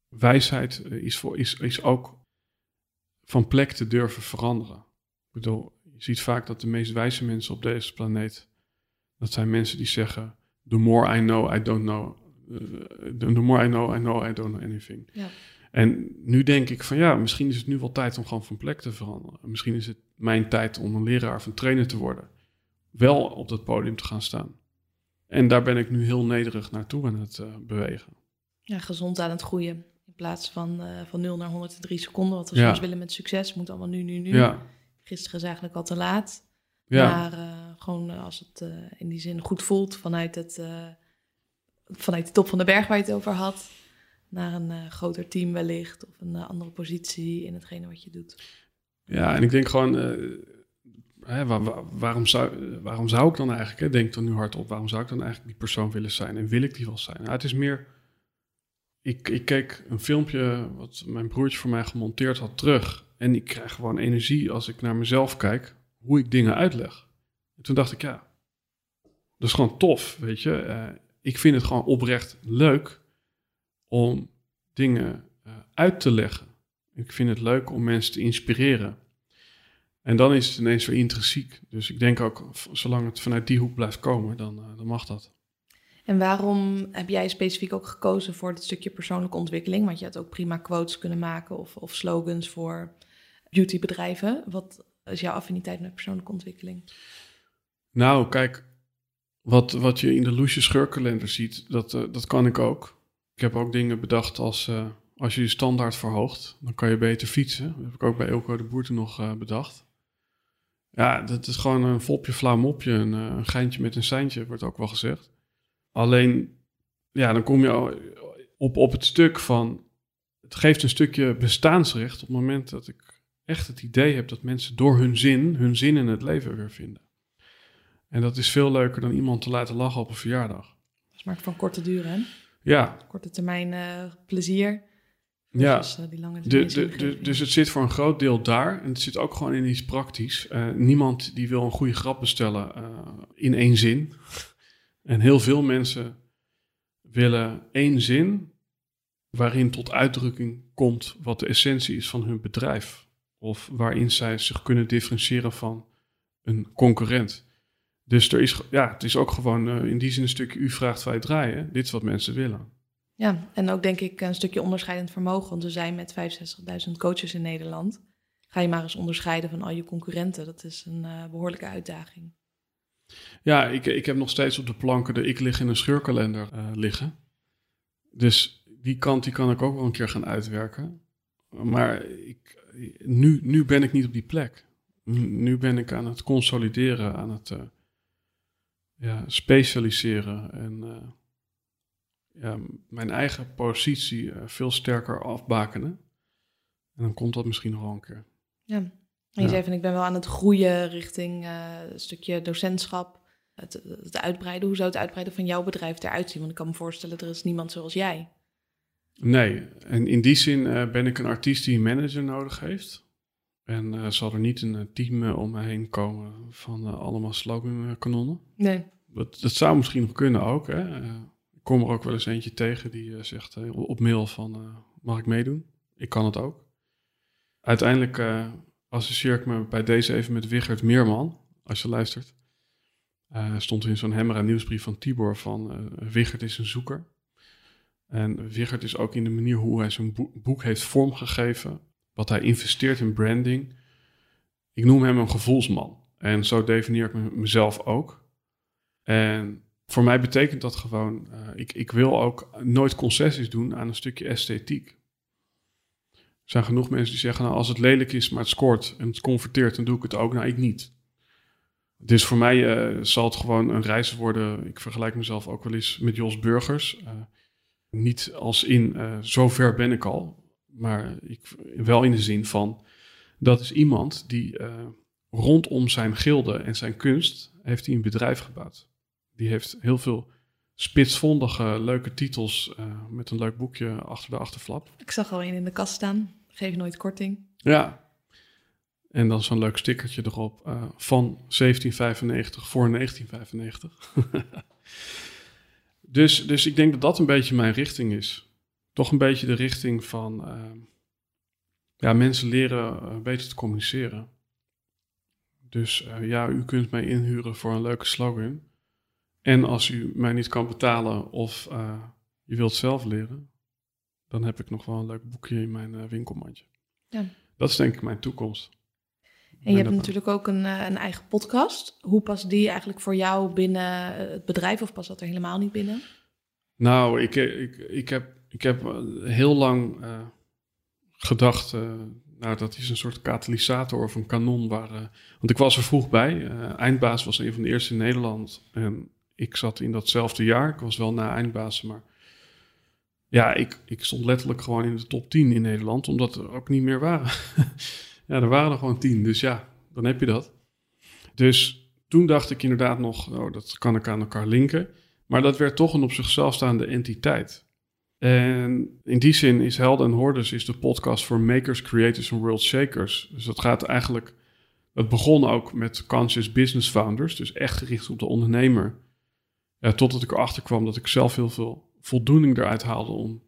wijsheid is, voor, is, is ook van plek te durven veranderen. Ik bedoel, je ziet vaak dat de meest wijze mensen op deze planeet, dat zijn mensen die zeggen, the more I know, I don't know. Uh, the more I know, I know, I don't know anything. Ja. En nu denk ik van ja, misschien is het nu wel tijd om gewoon van plek te veranderen. Misschien is het mijn tijd om een leraar of een trainer te worden. Wel op dat podium te gaan staan. En daar ben ik nu heel nederig naartoe aan het uh, bewegen. Ja, gezond aan het groeien. In plaats van, uh, van 0 naar 103 seconden, wat we ja. soms willen met succes. Moet allemaal nu, nu, nu. Ja. Gisteren is eigenlijk al te laat. Ja. Maar uh, gewoon als het in die zin goed voelt vanuit, het, vanuit de top van de berg waar je het over had. Naar een groter team wellicht. Of een andere positie in hetgene wat je doet. Ja, en ik denk gewoon Waarom, zou, waarom zou ik dan eigenlijk, hè, denk dan nu hardop, waarom zou ik dan eigenlijk die persoon willen zijn en wil ik die wel zijn? Nou, het is meer, ik, ik keek een filmpje wat mijn broertje voor mij gemonteerd had terug en ik krijg gewoon energie als ik naar mezelf kijk, hoe ik dingen uitleg. En toen dacht ik, ja, dat is gewoon tof, weet je. Uh, ik vind het gewoon oprecht leuk om dingen uh, uit te leggen. Ik vind het leuk om mensen te inspireren. En dan is het ineens weer intrinsiek. Dus ik denk ook, zolang het vanuit die hoek blijft komen, dan, uh, dan mag dat. En waarom heb jij specifiek ook gekozen voor dit stukje persoonlijke ontwikkeling? Want je had ook prima quotes kunnen maken of, of slogans voor beautybedrijven. Wat is jouw affiniteit met persoonlijke ontwikkeling? Nou, kijk, wat, wat je in de Loesje scheurkalender ziet, dat, uh, dat kan ik ook. Ik heb ook dingen bedacht als, uh, als je je standaard verhoogt, dan kan je beter fietsen. Dat heb ik ook bij Elko de Boerte nog uh, bedacht. Ja, dat is gewoon een volpje, flauw mopje, een, een geintje met een seintje, wordt ook wel gezegd. Alleen, ja, dan kom je op, op het stuk van, het geeft een stukje bestaansrecht op het moment dat ik echt het idee heb dat mensen door hun zin, hun zin in het leven weer vinden. En dat is veel leuker dan iemand te laten lachen op een verjaardag. Dat is maar van korte duur, hè? Ja. Korte termijn uh, plezier. Ja, dus, uh, die lange de, de, de, dus het zit voor een groot deel daar. En het zit ook gewoon in iets praktisch. Uh, niemand die wil een goede grap bestellen uh, in één zin. En heel veel mensen willen één zin waarin tot uitdrukking komt wat de essentie is van hun bedrijf. Of waarin zij zich kunnen differentiëren van een concurrent. Dus er is, ja, het is ook gewoon in die zin een stukje u vraagt wij draaien. Dit is wat mensen willen. Ja, en ook denk ik een stukje onderscheidend vermogen. Want we zijn met 65.000 coaches in Nederland. Ga je maar eens onderscheiden van al je concurrenten. Dat is een uh, behoorlijke uitdaging. Ja, ik, ik heb nog steeds op de planken de ik lig in een scheurkalender uh, liggen. Dus die kant die kan ik ook wel een keer gaan uitwerken. Maar ik, nu, nu ben ik niet op die plek. Nu ben ik aan het consolideren, aan het uh, ja, specialiseren en ja, mijn eigen positie uh, veel sterker afbakenen. En dan komt dat misschien nog wel een keer. Ja, en je ja. zei van ik ben wel aan het groeien richting uh, een stukje docentschap. Het, het, uitbreiden. Hoe zou het uitbreiden van jouw bedrijf eruit zien? Want ik kan me voorstellen, er is niemand zoals jij. Nee, en in die zin uh, ben ik een artiest die een manager nodig heeft. En uh, zal er niet een team om me heen komen van allemaal slogankanonnen. Nee. Dat, dat zou misschien nog kunnen ook, hè ik kom er ook wel eens eentje tegen die uh, zegt uh, op mail van, uh, mag ik meedoen? Ik kan het ook. Uiteindelijk associeer ik me bij deze even met Wichert Meerman, als je luistert. stond in zo'n Hemmera nieuwsbrief van Tibor van Wichert is een zoeker. En Wigert is ook in de manier hoe hij zijn boek heeft vormgegeven, wat hij investeert in branding. Ik noem hem een gevoelsman. En zo definieer ik mezelf ook. En voor mij betekent dat gewoon, uh, ik, ik wil ook nooit concessies doen aan een stukje esthetiek. Er zijn genoeg mensen die zeggen, nou als het lelijk is, maar het scoort en het converteert, dan doe ik het ook. Nou, ik niet. Dus voor mij uh, zal het gewoon een reis worden. Ik vergelijk mezelf ook wel eens met Jos Burgers. Uh, niet als in, zo ver ben ik al. Maar ik, wel in de zin van, dat is iemand die rondom zijn gilde en zijn kunst, heeft hij een bedrijf gebouwd. Die heeft heel veel spitsvondige, leuke titels met een leuk boekje achter de achterflap. Ik zag al een in de kast staan. Geef nooit korting. Ja. En dan zo'n leuk stickertje erop uh, van 1795 voor 1995. [LAUGHS] dus, dus ik denk dat dat een beetje mijn richting is. Toch een beetje de richting van uh, ja, mensen leren beter te communiceren. Dus ja, u kunt mij inhuren voor een leuke slogan. En als u mij niet kan betalen of je wilt zelf leren, dan heb ik nog wel een leuk boekje in mijn winkelmandje. Ja. Dat is denk ik mijn toekomst. En je hebt natuurlijk ook een, eh, een eigen podcast. Hoe past die eigenlijk voor jou binnen eh, het bedrijf of past dat er helemaal niet binnen? Nou, ik, ik, ik, heb, ik heb eh, heel lang gedacht, uh, nou dat is een soort katalysator of een kanon. Waar, want ik was er vroeg bij. eindbaas was een van de eerste in Nederland. En ik zat in datzelfde jaar. Ik was wel na eindbaas, maar ja, ik, ik stond letterlijk gewoon in de top 10 in Nederland, omdat er ook niet meer waren. [LAUGHS] ja, er waren er gewoon 10, dus ja, dan heb je dat. Dus toen dacht ik inderdaad nog, oh, dat kan ik aan elkaar linken. Maar dat werd toch een op zichzelf staande entiteit. En in die zin is Helden en Hordes is de podcast voor makers, creators en world shakers. Dus dat gaat eigenlijk, het begon ook met conscious business founders, dus echt gericht op de ondernemer. Ja, totdat ik erachter kwam dat ik zelf heel veel voldoening eruit haalde om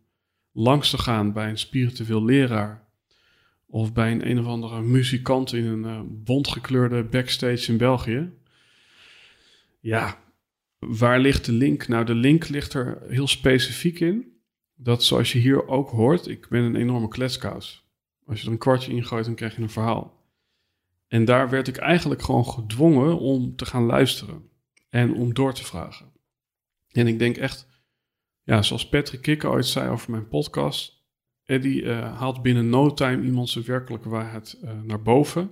langs te gaan bij een spiritueel leraar. Of bij een een of andere muzikant in een uh, bontgekleurde backstage in België. Ja, waar ligt de link? Nou, de link ligt er heel specifiek in. Dat zoals je hier ook hoort, ik ben een enorme kletskous. Als je er een kwartje in gooit, dan krijg je een verhaal. En daar werd ik eigenlijk gewoon gedwongen om te gaan luisteren. En om door te vragen. En ik denk echt, ja, zoals Patrick Kikker ooit zei over mijn podcast. Eddie uh, haalt binnen no time iemand zijn werkelijke waarheid uh, naar boven.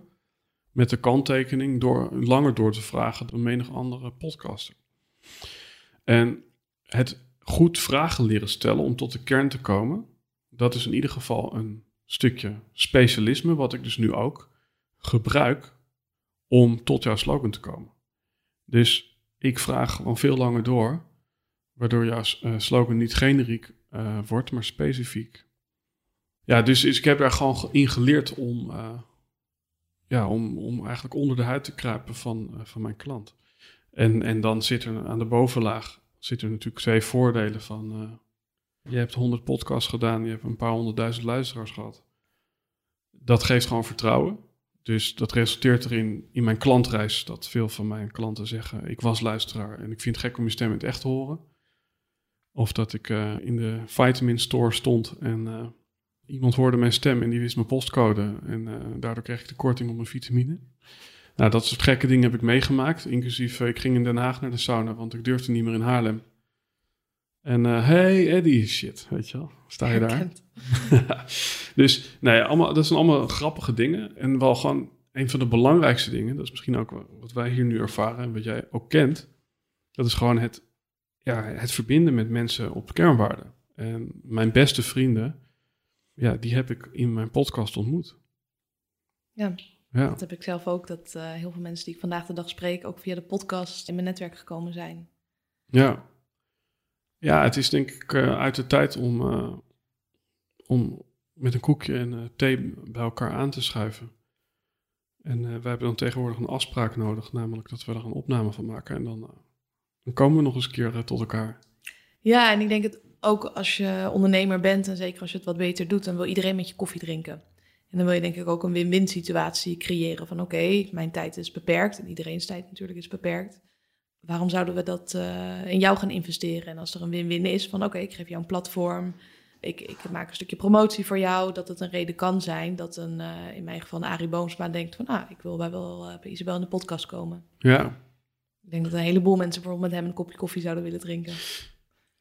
Met de kanttekening door langer door te vragen dan menig andere podcaster. En het goed vragen leren stellen om tot de kern te komen, dat is in ieder geval een stukje specialisme, wat ik dus nu ook gebruik om tot jouw slogan te komen. Dus ik vraag gewoon veel langer door waardoor jouw uh, slogan niet generiek uh, wordt, maar specifiek. Ja, dus, ik heb er gewoon in geleerd om, uh, ja, om, om eigenlijk onder de huid te kruipen van, van mijn klant. En, en dan zit er aan de bovenlaag zit er natuurlijk twee voordelen van. je hebt honderd podcasts gedaan, je hebt een paar honderdduizend luisteraars gehad. Dat geeft gewoon vertrouwen. Dus dat resulteert erin in mijn klantreis dat veel van mijn klanten zeggen: Ik was luisteraar en ik vind het gek om je stem in het echt te horen. Of dat ik uh, in de vitamin store stond en uh, iemand hoorde mijn stem en die wist mijn postcode. En uh, daardoor kreeg ik de korting op mijn vitamine. Nou, dat soort gekke dingen heb ik meegemaakt. Inclusief, ik ging in Den Haag naar de sauna, want ik durfde niet meer in Haarlem. En hey Eddie, shit, weet je wel, sta je daar? [LAUGHS] dus nee, allemaal, dat zijn allemaal grappige dingen. En wel gewoon een van de belangrijkste dingen, dat is misschien ook wat wij hier nu ervaren en wat jij ook kent. Dat is gewoon het ja, het verbinden met mensen op kernwaarden. En mijn beste vrienden, ja, die heb ik in mijn podcast ontmoet. Ja, ja. dat heb ik zelf ook. Dat uh, heel veel mensen die ik vandaag de dag spreek, ook via de podcast in mijn netwerk gekomen zijn. Ja, ja het is denk ik uh, uit de tijd om, uh, om met een koekje en thee bij elkaar aan te schuiven. En wij hebben dan tegenwoordig een afspraak nodig, namelijk dat we er een opname van maken. En dan dan komen we nog eens een keer eh, tot elkaar. Ja, en ik denk het ook als je ondernemer bent en zeker als je het wat beter doet, dan wil iedereen met je koffie drinken. En dan wil je denk ik ook een win-win situatie creëren van oké, mijn tijd is beperkt en iedereen's tijd natuurlijk is beperkt. waarom zouden we dat eh, in jou gaan investeren? En als er een win-win is van oké, ik geef jou een platform, ik, ik maak een stukje promotie voor jou, dat het een reden kan zijn dat een, eh, in mijn geval een Arie Boomsma denkt van ah, ik wil bij wel uh, bij Isabel in de podcast komen. Ja. Ik denk dat een heleboel mensen bijvoorbeeld met hem een kopje koffie zouden willen drinken.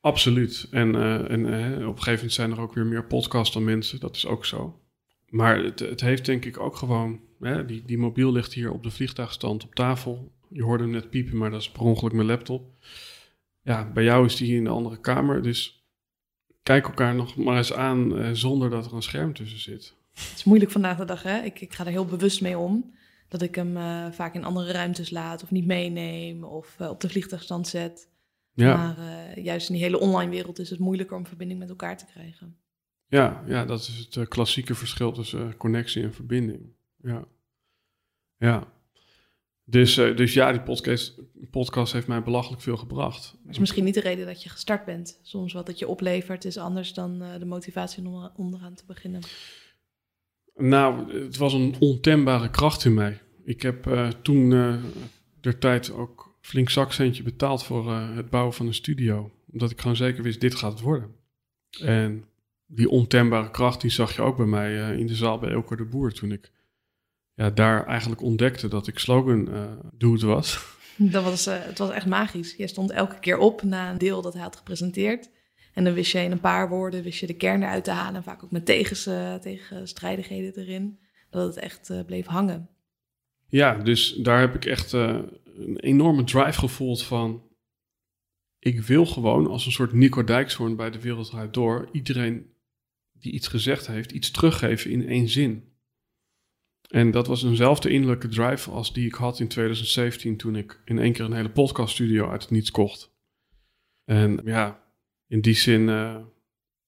Absoluut. En, en op een gegeven moment zijn er ook weer meer podcasts dan mensen, dat is ook zo. Maar het, het heeft denk ik ook gewoon, hè, die, die mobiel ligt hier op de vliegtuigstand op tafel. Je hoorde hem net piepen, maar dat is per ongeluk mijn laptop. Ja, bij jou is die in de andere kamer, dus kijk elkaar nog maar eens aan eh, zonder dat er een scherm tussen zit. Het is moeilijk vandaag de dag, hè? Ik, ik ga er heel bewust mee om. Dat ik hem uh, vaak in andere ruimtes laat of niet meeneem of uh, op de vliegtuigstand zet. Ja. Maar uh, juist in die hele online wereld is het moeilijker om verbinding met elkaar te krijgen. Ja, ja dat is het klassieke verschil tussen connectie en verbinding. Ja. Ja. Dus, dus ja, die podcast, podcast heeft mij belachelijk veel gebracht. Dat is misschien niet de reden dat je gestart bent. Soms wat het je oplevert is anders dan de motivatie om onderaan te beginnen. Nou, het was een ontembare kracht in mij. Ik heb uh, toen der tijd ook flink zakcentje betaald voor het bouwen van een studio. Omdat ik gewoon zeker wist, dit gaat het worden. En die ontembare kracht, die zag je ook bij mij in de zaal bij Elke de Boer toen ik ja, daar eigenlijk ontdekte dat ik slogan dude was. [LAUGHS] Dat was, het was echt magisch. Je stond elke keer op na een deel dat hij had gepresenteerd. En dan wist je in een paar woorden wist je de kern eruit te halen. Vaak ook met tegens, uh, tegenstrijdigheden erin. Dat het echt uh, bleef hangen. Ja, dus daar heb ik echt een enorme drive gevoeld van... Ik wil gewoon als een soort Nico Dijkshoorn bij de Wereld Door... iedereen die iets gezegd heeft, iets teruggeven in één zin. En dat was eenzelfde innerlijke drive als die ik had in 2017 toen ik in één keer een hele podcaststudio uit het niets kocht. En ja, in die zin uh,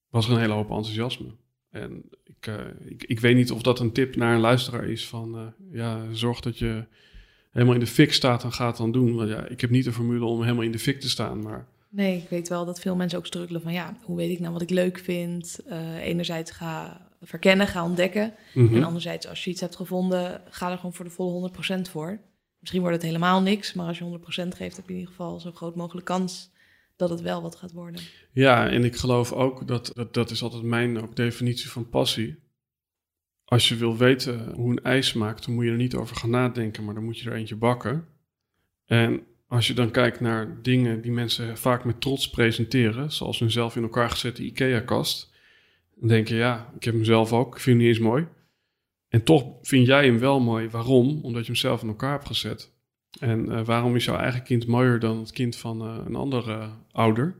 was er een hele hoop enthousiasme. En ik, uh, ik, ik, weet niet of dat een tip naar een luisteraar is van uh, ja, zorg dat je helemaal in de fik staat en gaat dan doen. Want ja, ik heb niet de formule om helemaal in de fik te staan, maar... Nee, ik weet wel dat veel mensen ook struggelen van ja, hoe weet ik nou wat ik leuk vind? enerzijds ga verkennen, ga ontdekken. Mhm. En anderzijds, als je iets hebt gevonden, ga er gewoon voor de volle 100% voor. Misschien wordt het helemaal niks, maar als je 100% geeft, heb je in ieder geval zo groot mogelijk kans dat het wel wat gaat worden. Ja, en ik geloof ook dat dat, dat is altijd mijn ook definitie van passie. Als je wil weten hoe een ijs smaakt, dan moet je er niet over gaan nadenken, maar dan moet je er eentje bakken. En als je dan kijkt naar dingen die mensen vaak met trots presenteren, zoals hun zelf in elkaar gezette IKEA-kast, dan denk je, ja, ik heb hem zelf ook, ik vind hem niet eens mooi. En toch vind jij hem wel mooi. Waarom? Omdat je hem zelf in elkaar hebt gezet. En uh, waarom is jouw eigen kind mooier dan het kind van uh, een andere uh, ouder?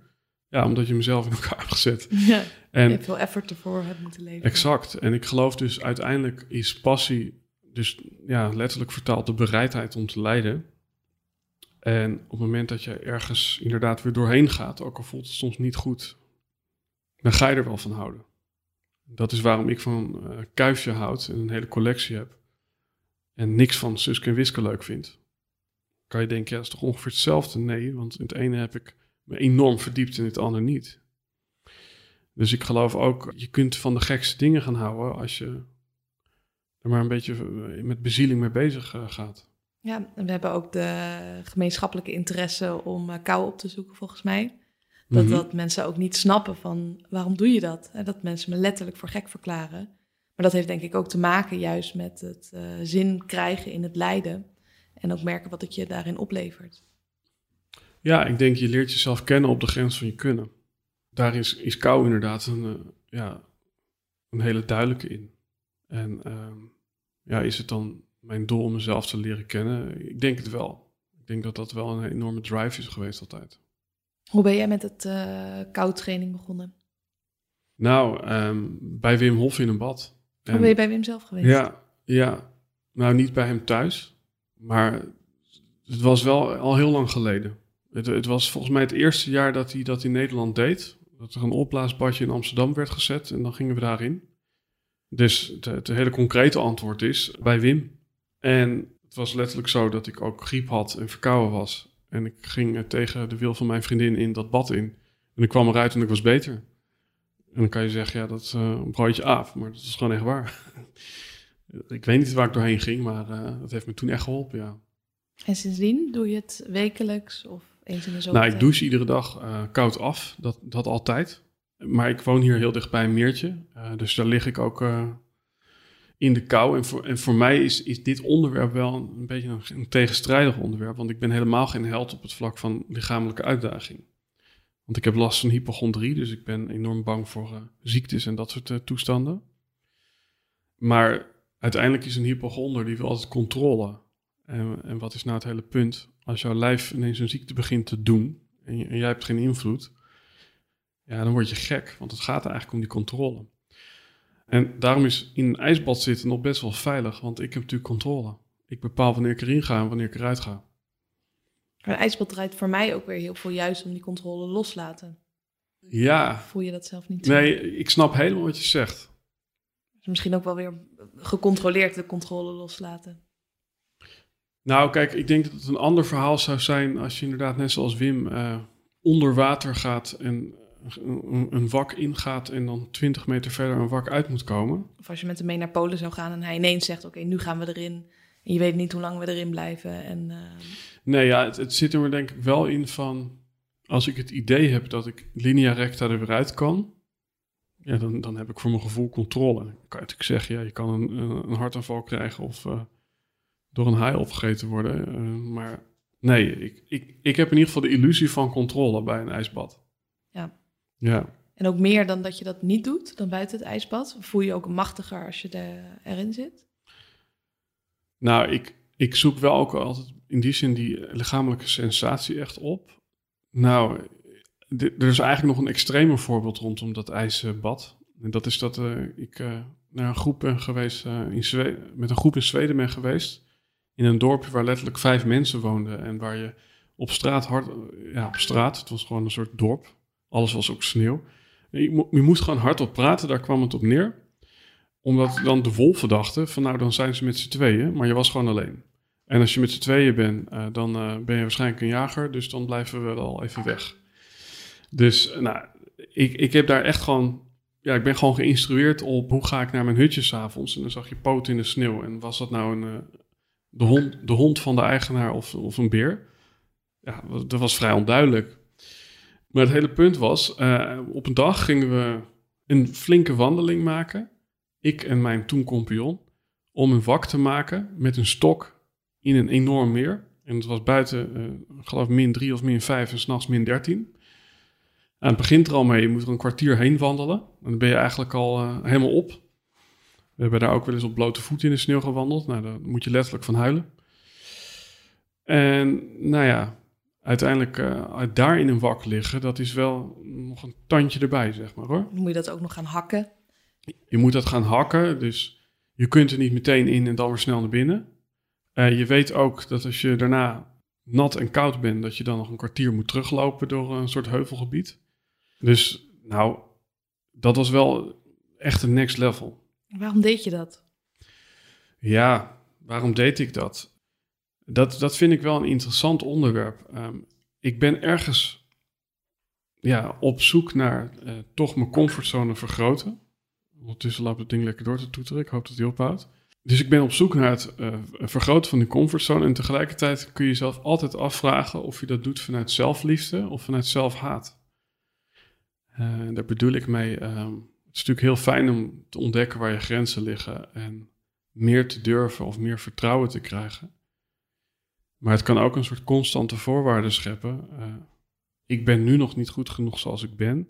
Ja, omdat je hem zelf in elkaar [LAUGHS] hebt gezet. [LAUGHS] Ja, en, je hebt veel effort ervoor hebt moeten leveren. Exact. En ik geloof dus uiteindelijk is passie, dus ja, letterlijk vertaald de bereidheid om te leiden. En op het moment dat je ergens inderdaad weer doorheen gaat, ook al voelt het soms niet goed, dan ga je er wel van houden. Dat is waarom ik van uh, Kuifje houd en een hele collectie heb. En niks van Suske en Wiske leuk vind. Kan je denken, ja, dat is toch ongeveer hetzelfde? Nee, want in het ene heb ik me enorm verdiept en in het andere niet. Dus ik geloof ook, je kunt van de gekste dingen gaan houden als je er maar een beetje eh, met bezieling mee bezig uh, gaat. Ja, en we hebben ook de gemeenschappelijke interesse om uh, kou op te zoeken, volgens mij. Dat, mhm. dat mensen ook niet snappen van waarom doe je dat? En dat mensen me letterlijk voor gek verklaren. Maar dat heeft denk ik ook te maken juist met het uh, zin krijgen in het lijden. En ook merken wat het je daarin oplevert. Ja, ik denk je leert jezelf kennen op de grens van je kunnen. Daar is, is kou inderdaad een, uh, ja, een hele duidelijke in. En uh, ja, is het dan mijn doel om mezelf te leren kennen? Ik denk het wel. Ik denk dat dat wel een enorme drive is geweest altijd. Hoe ben jij met het uh, koudtraining begonnen? Nou, ehm, bij Wim Hof in een bad. Hoe ben je bij Wim zelf geweest? Ja, ja. Nou, niet bij hem thuis. Maar het was wel al heel lang geleden. Het, het, was volgens mij het eerste jaar dat hij dat in Nederland deed. Dat er een opblaasbadje in Amsterdam werd gezet en dan gingen we daarin. Dus het, hele concrete antwoord is bij Wim. En het was letterlijk zo dat ik ook griep had en verkouden was. En ik ging tegen de wil van mijn vriendin in dat bad in. En ik kwam eruit en ik was beter. En dan kan je zeggen, ja, dat is uh, een broodje af. Maar dat is gewoon echt waar. Ik weet niet waar ik doorheen ging, maar uh, dat heeft me toen echt geholpen, ja. En sindsdien doe je het wekelijks of eens in de zoveel Nou, ik douche iedere dag uh, koud af, dat, dat altijd. Maar ik woon hier heel dicht bij een meertje, uh, dus daar lig ik ook in de kou. En voor, en voor mij is, is dit onderwerp wel een, een beetje een, een, tegenstrijdig onderwerp, want ik ben helemaal geen held op het vlak van lichamelijke uitdaging. Want ik heb last van hypochondrie, dus ik ben enorm bang voor ziektes en dat soort toestanden. Maar uiteindelijk is een hypochonder die wil altijd controle. En, en, wat is nou het hele punt? Als jouw lijf ineens een ziekte begint te doen en, je, en, jij hebt geen invloed, ja, dan word je gek, want het gaat eigenlijk om die controle. En daarom is in een ijsbad zitten nog best wel veilig, want ik heb natuurlijk controle. Ik bepaal wanneer ik erin ga en wanneer ik eruit ga. Een ijsbad draait voor mij ook weer heel veel juist om die controle loslaten. Ja. Voel je dat zelf niet? Nee, ik snap helemaal wat je zegt. Misschien ook wel weer gecontroleerd de controle loslaten. Nou, kijk, ik denk dat het een ander verhaal zou zijn als je inderdaad net zoals Wim uh, onder water gaat en een, een, wak ingaat en dan 20 meter verder een wak uit moet komen. Of als je met hem mee naar Polen zou gaan en hij ineens zegt: Oké, nu gaan we erin. En je weet niet hoe lang we erin blijven. En, uh... Nee, ja, het, het, zit er denk ik wel in van. Als ik het idee heb dat ik linea recta er weer uit kan, ja, dan, dan heb ik voor mijn gevoel controle. Dan kan je natuurlijk zeggen: ja, je kan een, een hartaanval krijgen of. Uh, door een haai opgegeten worden. Uh, maar nee, ik, ik, ik heb in ieder geval de illusie van controle bij een ijsbad. Ja. Ja. En ook meer dan dat je dat niet doet, dan buiten het ijsbad? Voel je je ook machtiger als je er, erin zit? Nou, ik, ik zoek wel ook altijd in die zin die lichamelijke sensatie echt op. Nou, er is eigenlijk nog een extremer voorbeeld rondom dat ijsbad. En dat is dat uh, ik uh, naar een groep ben geweest uh, in Zweden, met een groep in Zweden ben geweest in een dorpje waar letterlijk vijf mensen woonden en waar je op straat hard, ja, op straat, het was gewoon een soort dorp, alles was ook sneeuw. Je, je moest gewoon hardop praten, daar kwam het op neer. Omdat dan de wolven dachten van nou dan zijn ze met z'n tweeën, maar je was gewoon alleen. En als je met z'n tweeën bent, dan ben je waarschijnlijk een jager, dus dan blijven we wel even weg. Dus nou, ik, ik heb daar echt gewoon, ja, ik ben gewoon geïnstrueerd op hoe ga ik naar mijn hutje s'avonds. En dan zag je poten in de sneeuw. En was dat nou een, de hond, de hond van de eigenaar of, of een beer. Ja, dat was vrij onduidelijk. Maar het hele punt was, uh, op een dag gingen we een flinke wandeling maken. Ik en mijn toen compagnon. Om een wak te maken met een stok in een enorm meer. En het was buiten, uh, geloof min 3 of min 5 en s'nachts min 13. En het begint er al mee, je moet er een kwartier heen wandelen. En dan ben je eigenlijk al uh, helemaal op. We hebben daar ook wel eens op blote voeten in de sneeuw gewandeld. Nou, daar moet je letterlijk van huilen. En nou ja, uiteindelijk uh, daar in een wak liggen, dat is wel nog een tandje erbij, zeg maar hoor. Moet je dat ook nog gaan hakken? Je moet dat gaan hakken, dus je kunt er niet meteen in en dan weer snel naar binnen. Uh, je weet ook dat als je daarna nat en koud bent, dat je dan nog een kwartier moet teruglopen door een soort heuvelgebied. Dus nou, dat was wel echt een next level. Waarom deed je dat? Ja, waarom deed ik dat? Dat, dat vind ik wel een interessant onderwerp. Um, ik ben ergens ja, op zoek naar uh, toch mijn comfortzone vergroten. Ondertussen loopt het ding lekker door te toeteren. Ik hoop dat hij ophoudt. Dus ik ben op zoek naar het uh, vergroten van die comfortzone. En tegelijkertijd kun je jezelf altijd afvragen of je dat doet vanuit zelfliefde of vanuit zelfhaat. Uh, daar bedoel ik mee. Um, het is natuurlijk heel fijn om te ontdekken waar je grenzen liggen en meer te durven of meer vertrouwen te krijgen. Maar het kan ook een soort constante voorwaarden scheppen. Uh, ik ben nu nog niet goed genoeg zoals ik ben,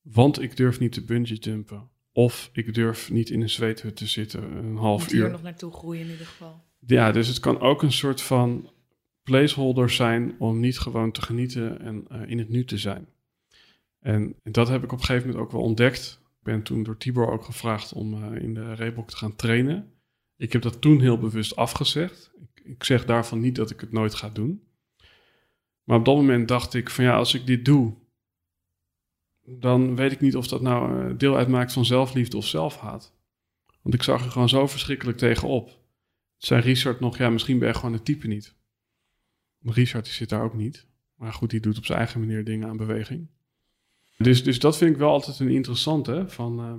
want ik durf niet te bungee jumpen. Of ik durf niet in een zweethut te zitten een half Moet uur. hier nog naartoe groeien in ieder geval. Ja, dus het kan ook een soort van placeholder zijn om niet gewoon te genieten en uh, in het nu te zijn. En, dat heb ik op een gegeven moment ook wel ontdekt ik ben toen door Tibor ook gevraagd om uh, in de Reebok te gaan trainen. Ik heb dat toen heel bewust afgezegd. Ik, ik, zeg daarvan niet dat ik het nooit ga doen. Maar op dat moment dacht ik van ja, als ik dit doe, dan weet ik niet of dat nou uh, deel uitmaakt van zelfliefde of zelfhaat. Want ik zag er gewoon zo verschrikkelijk tegenop. Zei Richard nog, ja, misschien ben je gewoon het type niet. Maar Richard zit daar ook niet. Maar goed, die doet op zijn eigen manier dingen aan beweging. Dus, dus dat vind ik wel altijd een interessante, van uh,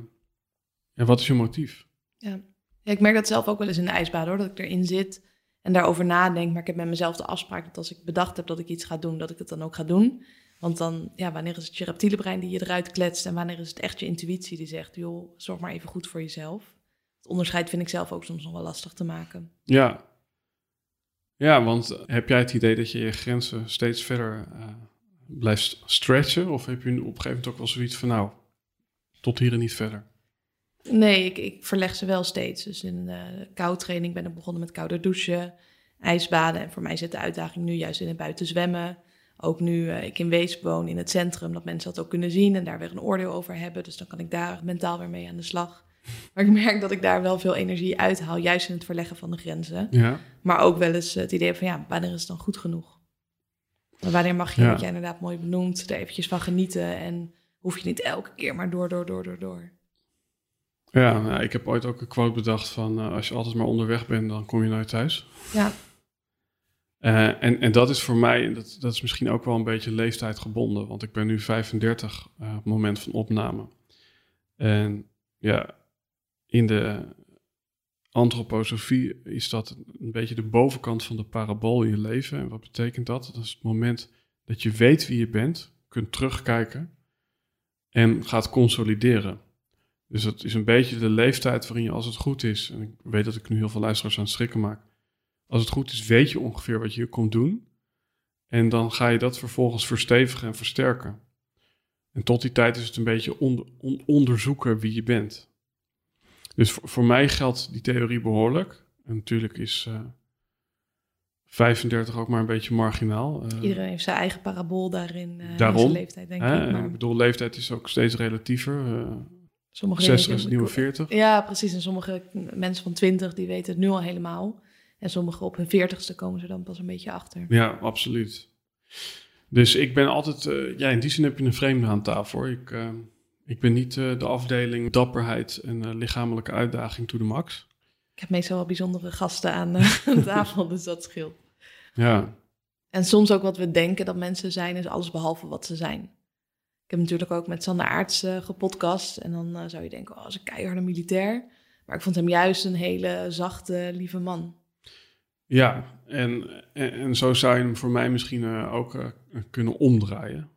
ja, wat is je motief? Ja. ja, ik merk dat zelf ook wel eens in de ijsbaan hoor, dat ik erin zit en daarover nadenk. Maar ik heb met mezelf de afspraak dat als ik bedacht heb dat ik iets ga doen, dat ik het dan ook ga doen. Want dan, ja, wanneer is het je reptiele brein die je eruit kletst en wanneer is het echt je intuïtie die zegt, joh, zorg maar even goed voor jezelf. Het onderscheid vind ik zelf ook soms nog wel lastig te maken. Ja. Ja, want heb jij het idee dat je je grenzen steeds verder uh, blijft stretchen? Of heb je op een gegeven moment ook wel zoiets van, nou, tot hier en niet verder? Nee, ik, ik verleg ze wel steeds. Dus in de koudtraining ben ik begonnen met kouder douchen, ijsbaden. En voor mij zit de uitdaging nu juist in het buiten zwemmen. Ook nu uh, ik in Weesp woon, in het centrum, dat mensen dat ook kunnen zien en daar weer een oordeel over hebben. Dus dan kan ik daar mentaal weer mee aan de slag. Maar ik merk dat ik daar wel veel energie uithaal, juist in het verleggen van de grenzen. Ja. Maar ook wel eens het idee van, ja, wanneer is het dan goed genoeg? Maar wanneer mag je, Ja. wat jij inderdaad mooi benoemt, er eventjes van genieten en hoef je niet elke keer maar door, door, door, door, door. Ja, nou, ik heb ooit ook een quote bedacht van, eh, als je altijd maar onderweg bent, dan kom je nooit thuis. Ja, Eh, en, en dat is voor mij, en dat, dat is misschien ook wel een beetje leeftijd gebonden, want ik ben nu 35 eh, op het moment van opname. En ja, in de antroposofie is dat een beetje de bovenkant van de parabool in je leven. En wat betekent dat? Dat is het moment dat je weet wie je bent, kunt terugkijken en gaat consolideren. Dus dat is een beetje de leeftijd waarin je, als het goed is, en ik weet dat ik nu heel veel luisteraars aan het schrikken maak, als het goed is, weet je ongeveer wat je komt doen. En dan ga je dat vervolgens verstevigen en versterken. En tot die tijd is het een beetje onder- on- onderzoeken wie je bent. Dus voor, voor mij geldt die theorie behoorlijk. En natuurlijk is eh 35 ook maar een beetje marginaal. Eh, iedereen heeft zijn eigen parabool daarin, in Daarom, zijn leeftijd, denk hè, ik. Maar ik bedoel, leeftijd is ook steeds relativiever. eh sommige 60 dingen- is nieuwe 40. Ja, precies. En sommige mensen van 20 die weten het nu al helemaal. En sommigen op hun 40ste komen ze dan pas een beetje achter. Ja, absoluut. Dus ik ben altijd, eh, ja, in die zin heb je een vreemde aan tafel. Ik, ik ben niet eh, de afdeling dapperheid en eh, lichamelijke uitdaging to the max. Ik heb meestal wel bijzondere gasten aan eh, [LAUGHS] aan tafel, dus dat scheelt. Ja, En soms ook wat we denken dat mensen zijn, is alles behalve wat ze zijn. Ik heb natuurlijk ook met Sander Aarts gepodcast. En dan zou je denken, oh, dat is een keiharde militair. Maar ik vond hem juist een hele zachte, lieve man. ja. En, en, en zo zou je hem voor mij misschien ook kunnen omdraaien.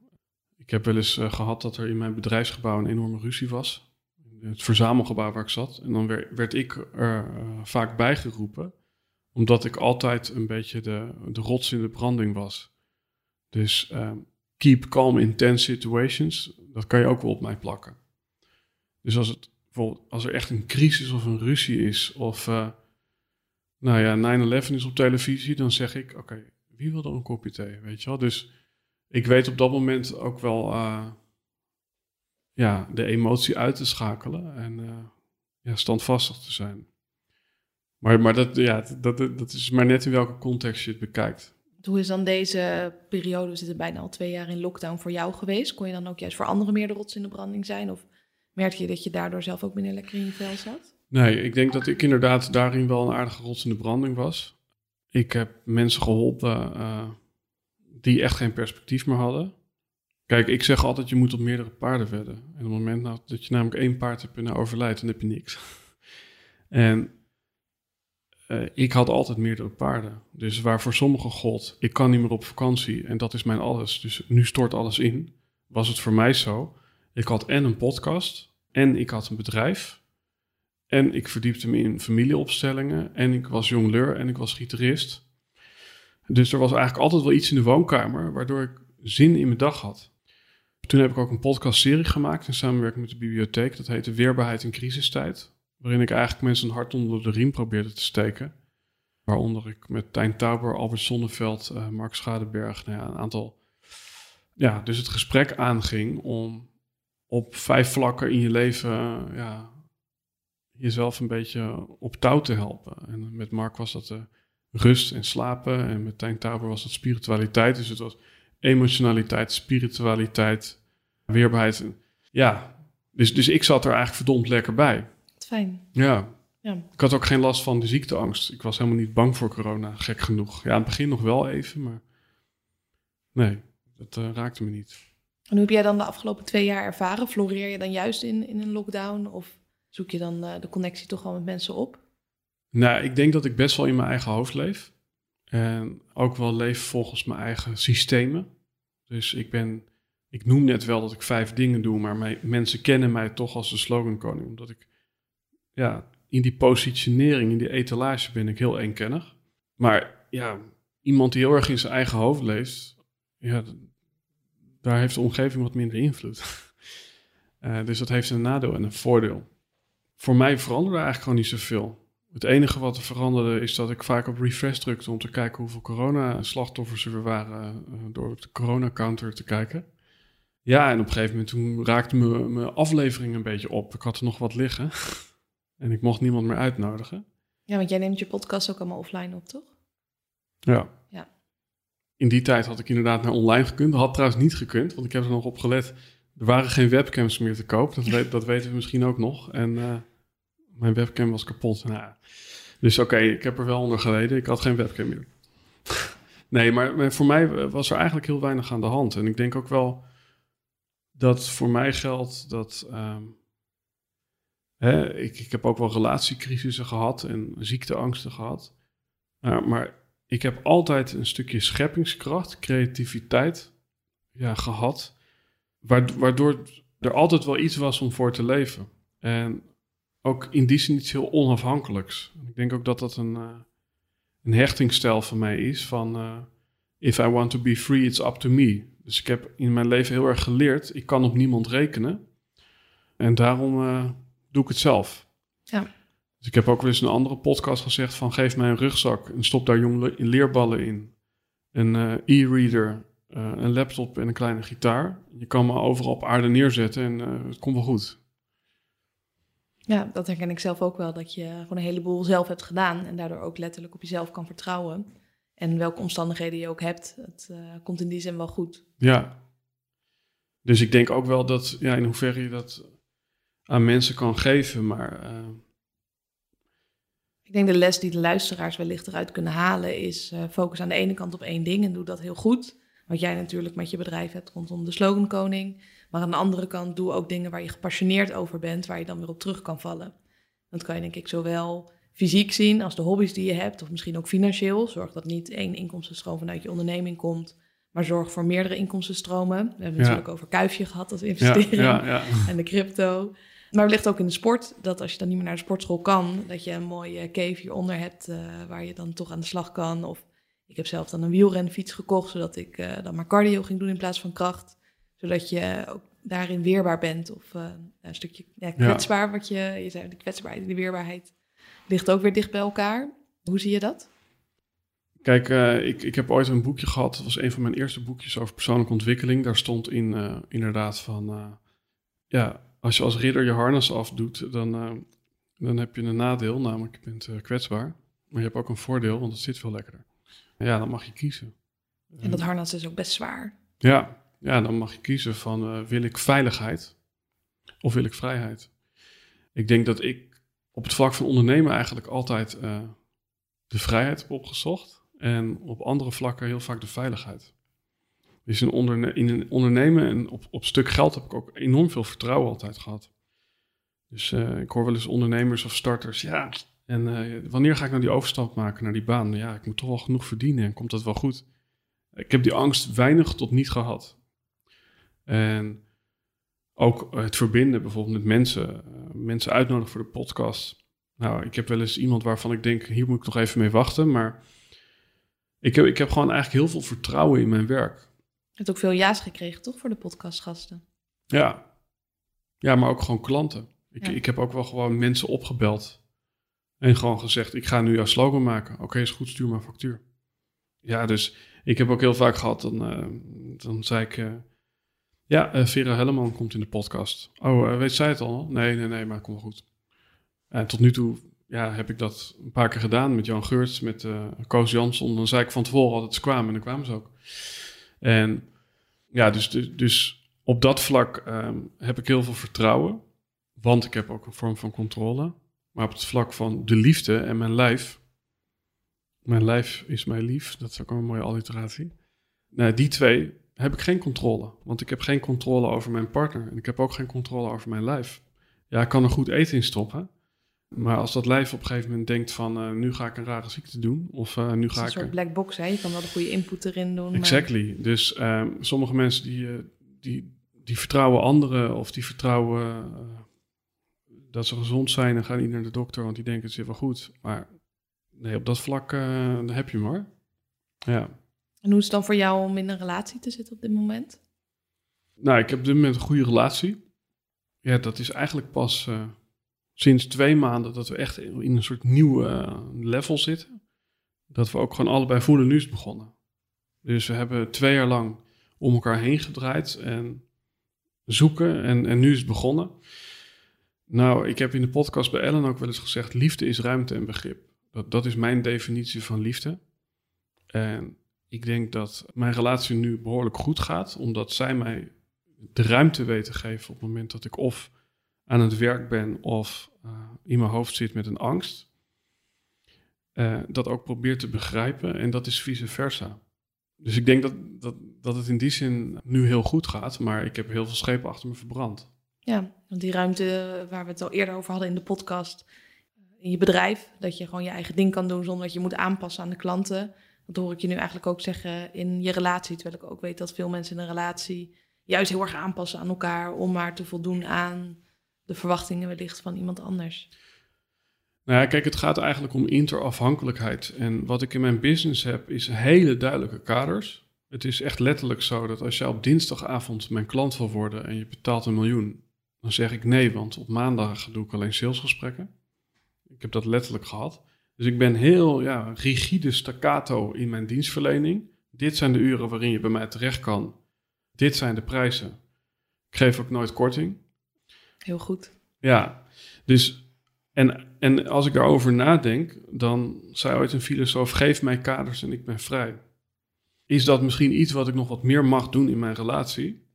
Ik heb wel eens eh, gehad dat er in mijn bedrijfsgebouw een enorme ruzie was. Het verzamelgebouw waar ik zat. En dan werd, ik er eh, vaak bijgeroepen. Omdat ik altijd een beetje de, de rots in de branding was. Dus ehm, keep calm in tense situations. Dat kan je ook wel op mij plakken. Dus als, het, bijvoorbeeld, als er echt een crisis of een ruzie is. Of eh, nou ja, 9-11 is op televisie. Dan zeg ik, oké, wie wil er een kopje thee? Weet je wel? Dus ik weet op dat moment ook wel eh, ja, de emotie uit te schakelen. En eh, ja, standvastig te zijn. Maar, maar dat, ja, dat, dat, dat is maar net in welke context je het bekijkt. Hoe is dan deze periode, we zitten bijna al twee jaar in lockdown, voor jou geweest? Kon je dan ook juist voor anderen meer de rots in de branding zijn? Of merkte je dat je daardoor zelf ook minder lekker in je vel zat? Nee, ik denk dat ik inderdaad daarin wel een aardige rots in de branding was. Ik heb mensen geholpen eh, die echt geen perspectief meer hadden. Kijk, ik zeg altijd, je moet op meerdere paarden wedden. En op het moment nou, dat je namelijk één paard hebt en nou overlijdt, dan heb je niks. [LAUGHS] en eh, ik had altijd meerdere paarden. Dus waar voor sommigen god, ik kan niet meer op vakantie en dat is mijn alles. Dus nu stort alles in. Was het voor mij zo. Ik had en een podcast en ik had een bedrijf. En ik verdiepte me in familieopstellingen. En ik was jongleur en ik was gitarist. Dus er was eigenlijk altijd wel iets in de woonkamer waardoor ik zin in mijn dag had. Toen heb ik ook een podcastserie gemaakt in samenwerking met de bibliotheek. Dat heette Weerbaarheid in crisistijd. Waarin ik eigenlijk mensen een hart onder de riem probeerde te steken. Waaronder ik met Tijn Tauber, Albert Sonneveld, eh, Mark Schadeberg, nou ja, een aantal... Ja, dus het gesprek aanging om op vijf vlakken in je leven ja, jezelf een beetje op touw te helpen. En met Mark was dat eh, rust en slapen. En met Tijn Tauber was dat spiritualiteit. Dus het was emotionaliteit, spiritualiteit, weerbaarheid. Ja, dus, dus ik zat er eigenlijk verdomd lekker bij. Fijn. Ja. Ja. Ik had ook geen last van de ziekteangst. Ik was helemaal niet bang voor corona, gek genoeg. Ja, aan het begin nog wel even, maar nee, dat eh, raakte me niet. En hoe heb jij dan de afgelopen twee jaar ervaren? Floreer je dan juist in, in een lockdown? Of zoek je dan eh, de connectie toch wel met mensen op? Nou, ik denk dat ik best wel in mijn eigen hoofd leef. En ook wel leef volgens mijn eigen systemen. Dus ik ben, ik noem net wel dat ik vijf dingen doe, maar mensen kennen mij toch als de slogankoning. Omdat ik, ja, in die positionering, in die etalage ben ik heel eenkennig. Maar ja, iemand die heel erg in zijn eigen hoofd leeft, ja, daar heeft de omgeving wat minder invloed. Uh, [LAUGHS] dus dat heeft een nadeel en een voordeel. Voor mij veranderde eigenlijk gewoon niet zoveel. Het enige wat er veranderde is dat ik vaak op refresh drukte om te kijken hoeveel corona-slachtoffers er waren uh, door op de corona-counter te kijken. Ja, en op een gegeven moment toen raakte mijn aflevering een beetje op. Ik had er nog wat liggen [LAUGHS] en ik mocht niemand meer uitnodigen. Ja, want jij neemt je podcast ook allemaal offline op, toch? Ja. ja. In die tijd had ik inderdaad naar online gekund. Had trouwens niet gekund, want ik heb er nog op gelet. Er waren geen webcams meer te koop. Dat, [LAUGHS] dat weten we misschien ook nog. En uh, mijn webcam was kapot. Nou, dus oké, ik heb er wel onder geleden. Ik had geen webcam meer. [LAUGHS] nee, maar, voor mij was er eigenlijk heel weinig aan de hand. En ik denk ook wel dat voor mij geldt dat. Um, hè, ik, ik heb ook wel relatiecrisissen gehad en ziekteangsten gehad. Uh, maar ik heb altijd een stukje scheppingskracht, creativiteit ja, gehad. Waardoor er altijd wel iets was om voor te leven. En ook in die zin iets heel onafhankelijks. Ik denk ook dat dat een, uh, een hechtingstijl van mij is. Van uh, if I want to be free, it's up to me. Dus ik heb in mijn leven heel erg geleerd, ik kan op niemand rekenen. En daarom uh, doe ik het zelf. Ja. Dus ik heb ook wel eens een andere podcast gezegd van geef mij een rugzak en stop daar jonge leerballen in. Een e-reader, een laptop en een kleine gitaar. Je kan me overal op aarde neerzetten en het komt wel goed. Ja, dat herken ik zelf ook wel. Dat je gewoon een heleboel zelf hebt gedaan en daardoor ook letterlijk op jezelf kan vertrouwen. En welke omstandigheden je ook hebt, het uh, komt in die zin wel goed. Ja. Dus ik denk ook wel dat, ja, in hoeverre je dat aan mensen kan geven, maar. Uh... Ik denk de les die de luisteraars wellicht eruit kunnen halen is: uh, focus aan de ene kant op één ding en doe dat heel goed. Wat jij natuurlijk met je bedrijf hebt rondom de slogan koning. Maar aan de andere kant doe ook dingen waar je gepassioneerd over bent, waar je dan weer op terug kan vallen. Dat kan je denk ik zowel fysiek zien als de hobby's die je hebt, of misschien ook financieel. Zorg dat niet één inkomstenstroom vanuit je onderneming komt, maar zorg voor meerdere inkomstenstromen. We hebben het natuurlijk over kuifje gehad als investering ja, ja, [LAUGHS] en de crypto. Maar ligt ook in de sport dat als je dan niet meer naar de sportschool kan, dat je een mooie cave hieronder hebt uh, waar je dan toch aan de slag kan. Of ik heb zelf dan een wielrenfiets gekocht, zodat ik uh, dan maar cardio ging doen in plaats van kracht zodat je ook daarin weerbaar bent. Of uh, een stukje ja, kwetsbaar, wat je, je zei, de kwetsbaarheid en de weerbaarheid ligt ook weer dicht bij elkaar. Hoe zie je dat? Kijk, uh, ik, ik heb ooit een boekje gehad. Dat was een van mijn eerste boekjes over persoonlijke ontwikkeling. Daar stond in uh, inderdaad van... ja, als je als ridder je harnas afdoet, dan, dan heb je een nadeel. Namelijk, je bent kwetsbaar. Maar je hebt ook een voordeel, want het zit veel lekkerder. Ja, dan mag je kiezen. En dat harnas is ook best zwaar. Ja, ja, dan mag je kiezen van uh, wil ik veiligheid of wil ik vrijheid. Ik denk dat ik op het vlak van ondernemen eigenlijk altijd uh, de vrijheid heb opgezocht en op andere vlakken heel vaak de veiligheid. Dus in, onderne in een ondernemen en op, op stuk geld heb ik ook enorm veel vertrouwen altijd gehad. Dus uh, ik hoor wel eens ondernemers of starters, ja, en wanneer ga ik nou die overstap maken naar die baan? Ja, ik moet toch wel genoeg verdienen en komt dat wel goed? Ik heb die angst weinig tot niet gehad. En ook het verbinden bijvoorbeeld met mensen, uh, mensen uitnodigen voor de podcast. Nou, ik heb wel eens iemand waarvan ik denk, hier moet ik nog even mee wachten. Maar ik heb, ik heb gewoon eigenlijk heel veel vertrouwen in mijn werk. Je hebt ook veel ja's gekregen, toch, voor de podcastgasten? Ja. Ja, maar ook gewoon klanten. Ik, ik heb ook wel gewoon mensen opgebeld. En gewoon gezegd, ik ga nu jouw slogan maken. Oké, is goed, stuur maar factuur. Ja, dus ik heb ook heel vaak gehad, dan, uh, dan zei ik... Uh, ja, uh, Vera Helleman komt in de podcast. Oh, uh, weet zij het al? Nee, nee, nee, maar komt goed. En tot nu toe ja, heb ik dat een paar keer gedaan met Jan Geurts, met uh, Koos Jansson. Dan zei ik van tevoren altijd ze kwamen en dan kwamen ze ook. En ja, dus, dus, dus op dat vlak um, heb ik heel veel vertrouwen. Want ik heb ook een vorm van controle. Maar op het vlak van de liefde en mijn lijf. Mijn lijf is mijn lief. Dat is ook een mooie alliteratie. Nou, die twee heb ik geen controle. Want ik heb geen controle over mijn partner. En ik heb ook geen controle over mijn lijf. Ja, ik kan er goed eten in stoppen. Maar als dat lijf op een gegeven moment denkt van eh, nu ga ik een rare ziekte doen. Of uh, nu ga een ik. soort black box, hè? Je kan wel de goede input erin doen. maar- Exactly. Dus ehm, sommige mensen die, eh, die, die vertrouwen anderen of die vertrouwen eh, dat ze gezond zijn en gaan niet naar de dokter, want die denken het zit wel goed. Maar nee, op dat vlak eh, heb je hoor. Ja. En hoe is het dan voor jou om in een relatie te zitten op dit moment? Nou, ik heb op dit moment een goede relatie. Ja, dat is eigenlijk pas eh, sinds twee maanden dat we echt in een soort nieuw eh, level zitten. Dat we ook gewoon allebei voelen, nu is begonnen. Dus we hebben twee jaar lang om elkaar heen gedraaid en zoeken en, en nu is het begonnen. Nou, ik heb in de podcast bij Ellen ook wel eens gezegd, liefde is ruimte en begrip. Dat, dat is mijn definitie van liefde. En ik denk dat mijn relatie nu behoorlijk goed gaat, omdat zij mij de ruimte weet te geven op het moment dat ik of aan het werk ben of eh, in mijn hoofd zit met een angst. Eh, dat ook probeert te begrijpen en dat is vice versa. Dus ik denk dat, dat, dat het in die zin nu heel goed gaat, maar ik heb heel veel schepen achter me verbrand. Ja, want die ruimte waar we het al eerder over hadden in de podcast, in je bedrijf, dat je gewoon je eigen ding kan doen zonder dat je moet aanpassen aan de klanten. Dat hoor ik je nu eigenlijk ook zeggen in je relatie, terwijl ik ook weet dat veel mensen in een relatie juist heel erg aanpassen aan elkaar om maar te voldoen aan de verwachtingen wellicht van iemand anders. Nou ja, kijk, het gaat eigenlijk om interafhankelijkheid. En wat ik in mijn business heb, is hele duidelijke kaders. Het is echt letterlijk zo dat als je op dinsdagavond mijn klant wil worden en je betaalt een miljoen, dan zeg ik nee, want op maandag doe ik alleen salesgesprekken. Ik heb dat letterlijk gehad. Dus ik ben heel ja, rigide staccato in mijn dienstverlening. Dit zijn de uren waarin je bij mij terecht kan. Dit zijn de prijzen. Ik geef ook nooit korting. Heel goed. Ja, dus en, en als ik daarover nadenk, dan zei ooit een filosoof: geef mij kaders en ik ben vrij. Is dat misschien iets wat ik nog wat meer mag doen in mijn relatie?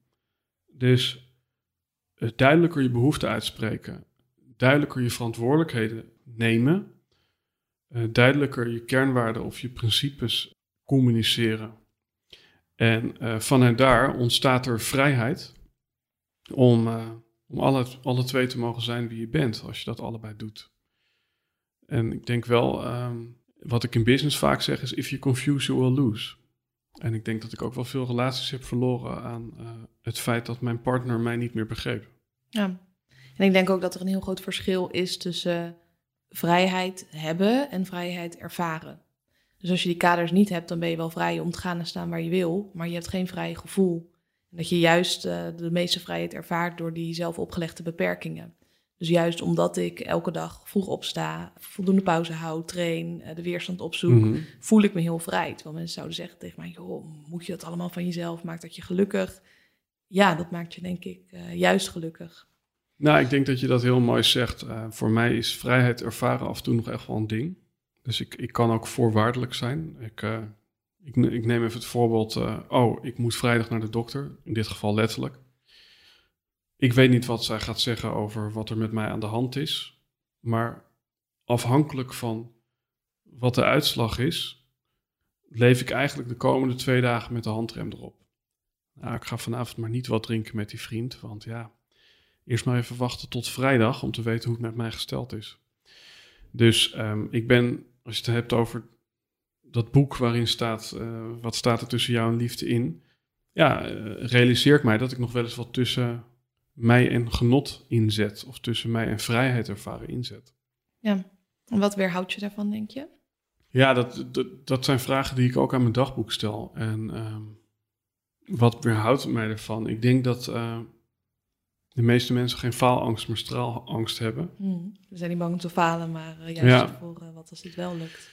Dus eh, duidelijker je behoeften uitspreken, duidelijker je verantwoordelijkheden nemen, eh, duidelijker je kernwaarden of je principes communiceren. En eh, vanuit daar ontstaat er vrijheid om. eh, om alle, alle twee te mogen zijn wie je bent, als je dat allebei doet. En ik denk wel, ehm, wat ik in business vaak zeg is, if you confuse, you will lose. En ik denk dat ik ook wel veel relaties heb verloren aan het feit dat mijn partner mij niet meer begreep. Ja. En ik denk ook dat er een heel groot verschil is tussen vrijheid hebben en vrijheid ervaren. Dus als je die kaders niet hebt, dan ben je wel vrij om te gaan en staan waar je wil, maar je hebt geen vrij gevoel. En dat je juist eh, de meeste vrijheid ervaart door die zelf opgelegde beperkingen. Dus juist omdat ik elke dag vroeg opsta, voldoende pauze hou, train, eh, de weerstand opzoek, Mhm. voel ik me heel vrij. Terwijl mensen zouden zeggen tegen mij, joh, moet je dat allemaal van jezelf? Maakt dat je gelukkig? Ja, dat maakt je denk ik eh, juist gelukkig. Nou, ik denk dat je dat heel mooi zegt. Eh, voor mij is vrijheid ervaren af en toe nog echt wel een ding. Dus ik, ik kan ook voorwaardelijk zijn. Ik, eh, ik, ik neem even het voorbeeld, eh, oh, ik moet vrijdag naar de dokter. In dit geval letterlijk. Ik weet niet wat zij gaat zeggen over wat er met mij aan de hand is. Maar afhankelijk van wat de uitslag is, leef ik eigenlijk de komende twee dagen met de handrem erop. Nou, ik ga vanavond maar niet wat drinken met die vriend, want ja, eerst maar even wachten tot vrijdag om te weten hoe het met mij gesteld is. Dus ehm, ik ben, als je het hebt over dat boek waarin staat, eh, wat staat er tussen jou en liefde in, ja, eh, realiseer ik mij dat ik nog wel eens wat tussen mij en genot inzet, of tussen mij en vrijheid ervaren inzet. Ja. En wat weerhoudt je daarvan, denk je? Ja, dat, dat, dat zijn vragen die ik ook aan mijn dagboek stel. En ehm, wat weerhoudt mij ervan? Ik denk dat eh, de meeste mensen geen faalangst, maar straalangst hebben. Hmm. We zijn niet bang om te falen, maar eh, juist Ja. voor eh, wat als het wel lukt.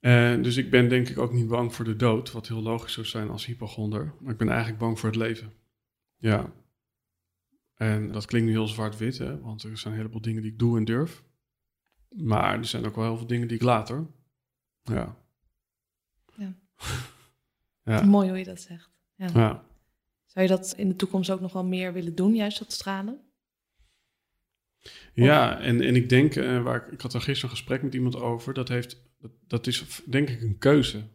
Eh, dus ik ben denk ik ook niet bang voor de dood, wat heel logisch zou zijn als hypochonder. Maar ik ben eigenlijk bang voor het leven. Ja. En dat klinkt nu heel zwart-wit, hè, want er zijn een heleboel dingen die ik doe en durf. Maar er zijn ook wel heel veel dingen die ik laat, hoor. Ja. Ja. [LAUGHS] ja. Mooi hoe je dat zegt. Ja. ja. Zou je dat in de toekomst ook nog wel meer willen doen, juist dat stralen? Ja, en, en ik denk, eh, waar ik, ik had er gisteren een gesprek met iemand over, dat, heeft, dat, dat is denk ik een keuze.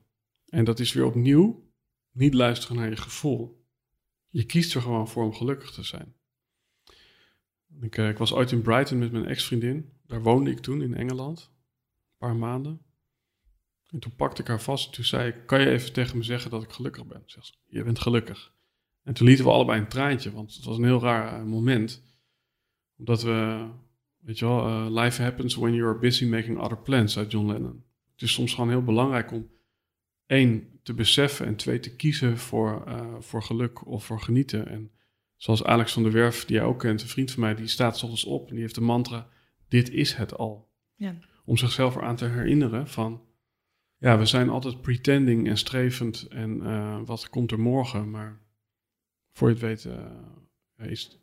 En dat is weer opnieuw niet luisteren naar je gevoel. Je kiest er gewoon voor om gelukkig te zijn. Ik, eh, ik was ooit in Brighton met mijn ex-vriendin. Daar Daar woonde ik toen in Engeland, een paar maanden. En toen pakte ik haar vast en toen zei ik, kan je even tegen me zeggen dat ik gelukkig ben? Zegt ze, je bent gelukkig. En toen lieten we allebei een traantje, want het was een heel raar eh, moment. Omdat we, weet je wel, uh, life happens when you're busy making other plans, uit John Lennon. Het is soms gewoon heel belangrijk om één, te beseffen en twee, te kiezen voor, uh, voor geluk of voor genieten. En zoals Alex van der Werf, die jij ook kent, een vriend van mij, die staat soms op en die heeft de mantra, dit is het al. Ja. Om zichzelf eraan te herinneren van, ja, we zijn altijd pretending en strevend en uh, wat komt er morgen, maar voor je het weet uh, is,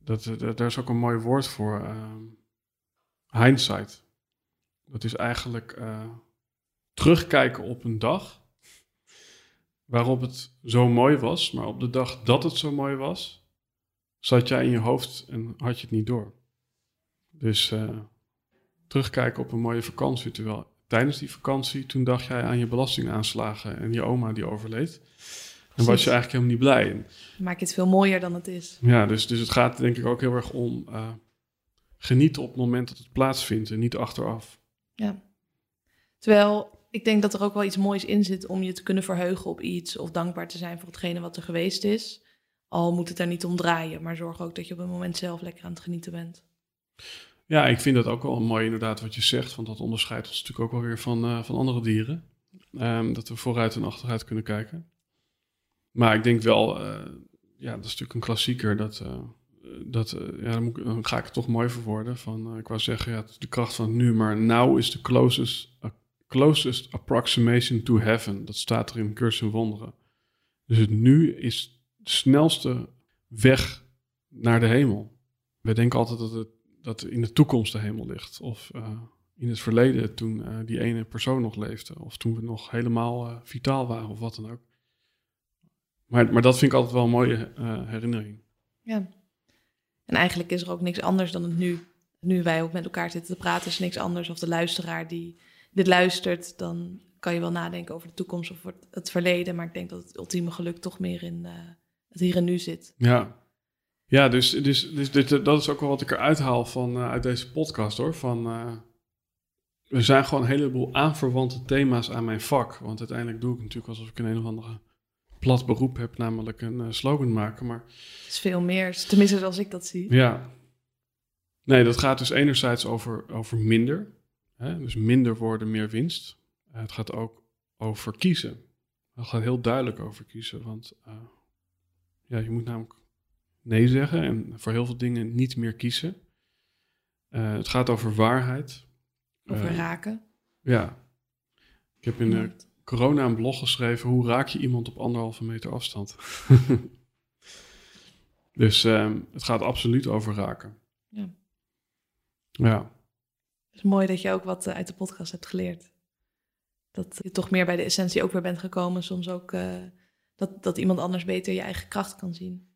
dat, dat, daar is ook een mooi woord voor, uh, hindsight. Dat is eigenlijk terugkijken op een dag waarop het zo mooi was, maar op de dag dat het zo mooi was, zat jij in je hoofd en had je het niet door. Dus terugkijken op een mooie vakantie, terwijl tijdens die vakantie, toen dacht jij aan je belastingaanslagen en je oma die overleed. En was je eigenlijk helemaal niet blij. En, Maak je het veel mooier dan het is. Ja, dus, dus het gaat denk ik ook heel erg om uh, genieten op het moment dat het plaatsvindt en niet achteraf. Ja. Terwijl ik denk dat er ook wel iets moois in zit om je te kunnen verheugen op iets of dankbaar te zijn voor hetgene wat er geweest is. Al moet het er niet om draaien, maar zorg ook dat je op het moment zelf lekker aan het genieten bent. Ja, ik vind dat ook wel mooi inderdaad wat je zegt, want dat onderscheidt ons natuurlijk ook wel weer van, uh, van andere dieren. Um, dat we vooruit en achteruit kunnen kijken. Maar ik denk wel, uh, ja, dat is natuurlijk een klassieker, dat, uh, dat ja, dan, moet, dan, ga ik het toch mooi verwoorden. Van, ik wou zeggen, ja, de kracht van nu, maar now is the closest closest approximation to heaven. Dat staat er in Cursus en Wonderen. Dus het nu is de snelste weg naar de hemel. We denken altijd dat het dat in de toekomst de hemel ligt. Of in het verleden toen die ene persoon nog leefde. Of toen we nog helemaal vitaal waren of wat dan ook. Maar, maar dat vind ik altijd wel een mooie herinnering. Ja. En eigenlijk is er ook niks anders dan het nu. Nu wij ook met elkaar zitten te praten is niks anders. Of de luisteraar die dit luistert, dan kan je wel nadenken over de toekomst of het verleden. Maar ik denk dat het ultieme geluk toch meer in uh, het hier en nu zit. Ja, ja dus, dus, dus, dus dat is ook wel wat ik eruit haal van, uh, uit deze podcast hoor. Van, uh, er zijn gewoon een heleboel aanverwante thema's aan mijn vak. Want uiteindelijk doe ik natuurlijk alsof ik een, een of andere plat beroep heb, namelijk een slogan maken. Maar het is veel meer, tenminste zoals ik dat zie. Ja. Nee, dat gaat dus enerzijds over, over minder. Hè? Dus minder worden, meer winst. Uh, het gaat ook over kiezen. Het gaat heel duidelijk over kiezen, want uh, ja, je moet namelijk nee zeggen en voor heel veel dingen niet meer kiezen. Uh, het gaat over waarheid. Over raken. Ja. Ik heb in corona een blog geschreven, hoe raak je iemand op anderhalve meter afstand? [LAUGHS] dus ehm, het gaat absoluut over raken. Ja. Ja. Het is mooi dat je ook wat uit de podcast hebt geleerd. Dat je toch meer bij de essentie ook weer bent gekomen. Soms ook uh, dat, dat iemand anders beter je eigen kracht kan zien.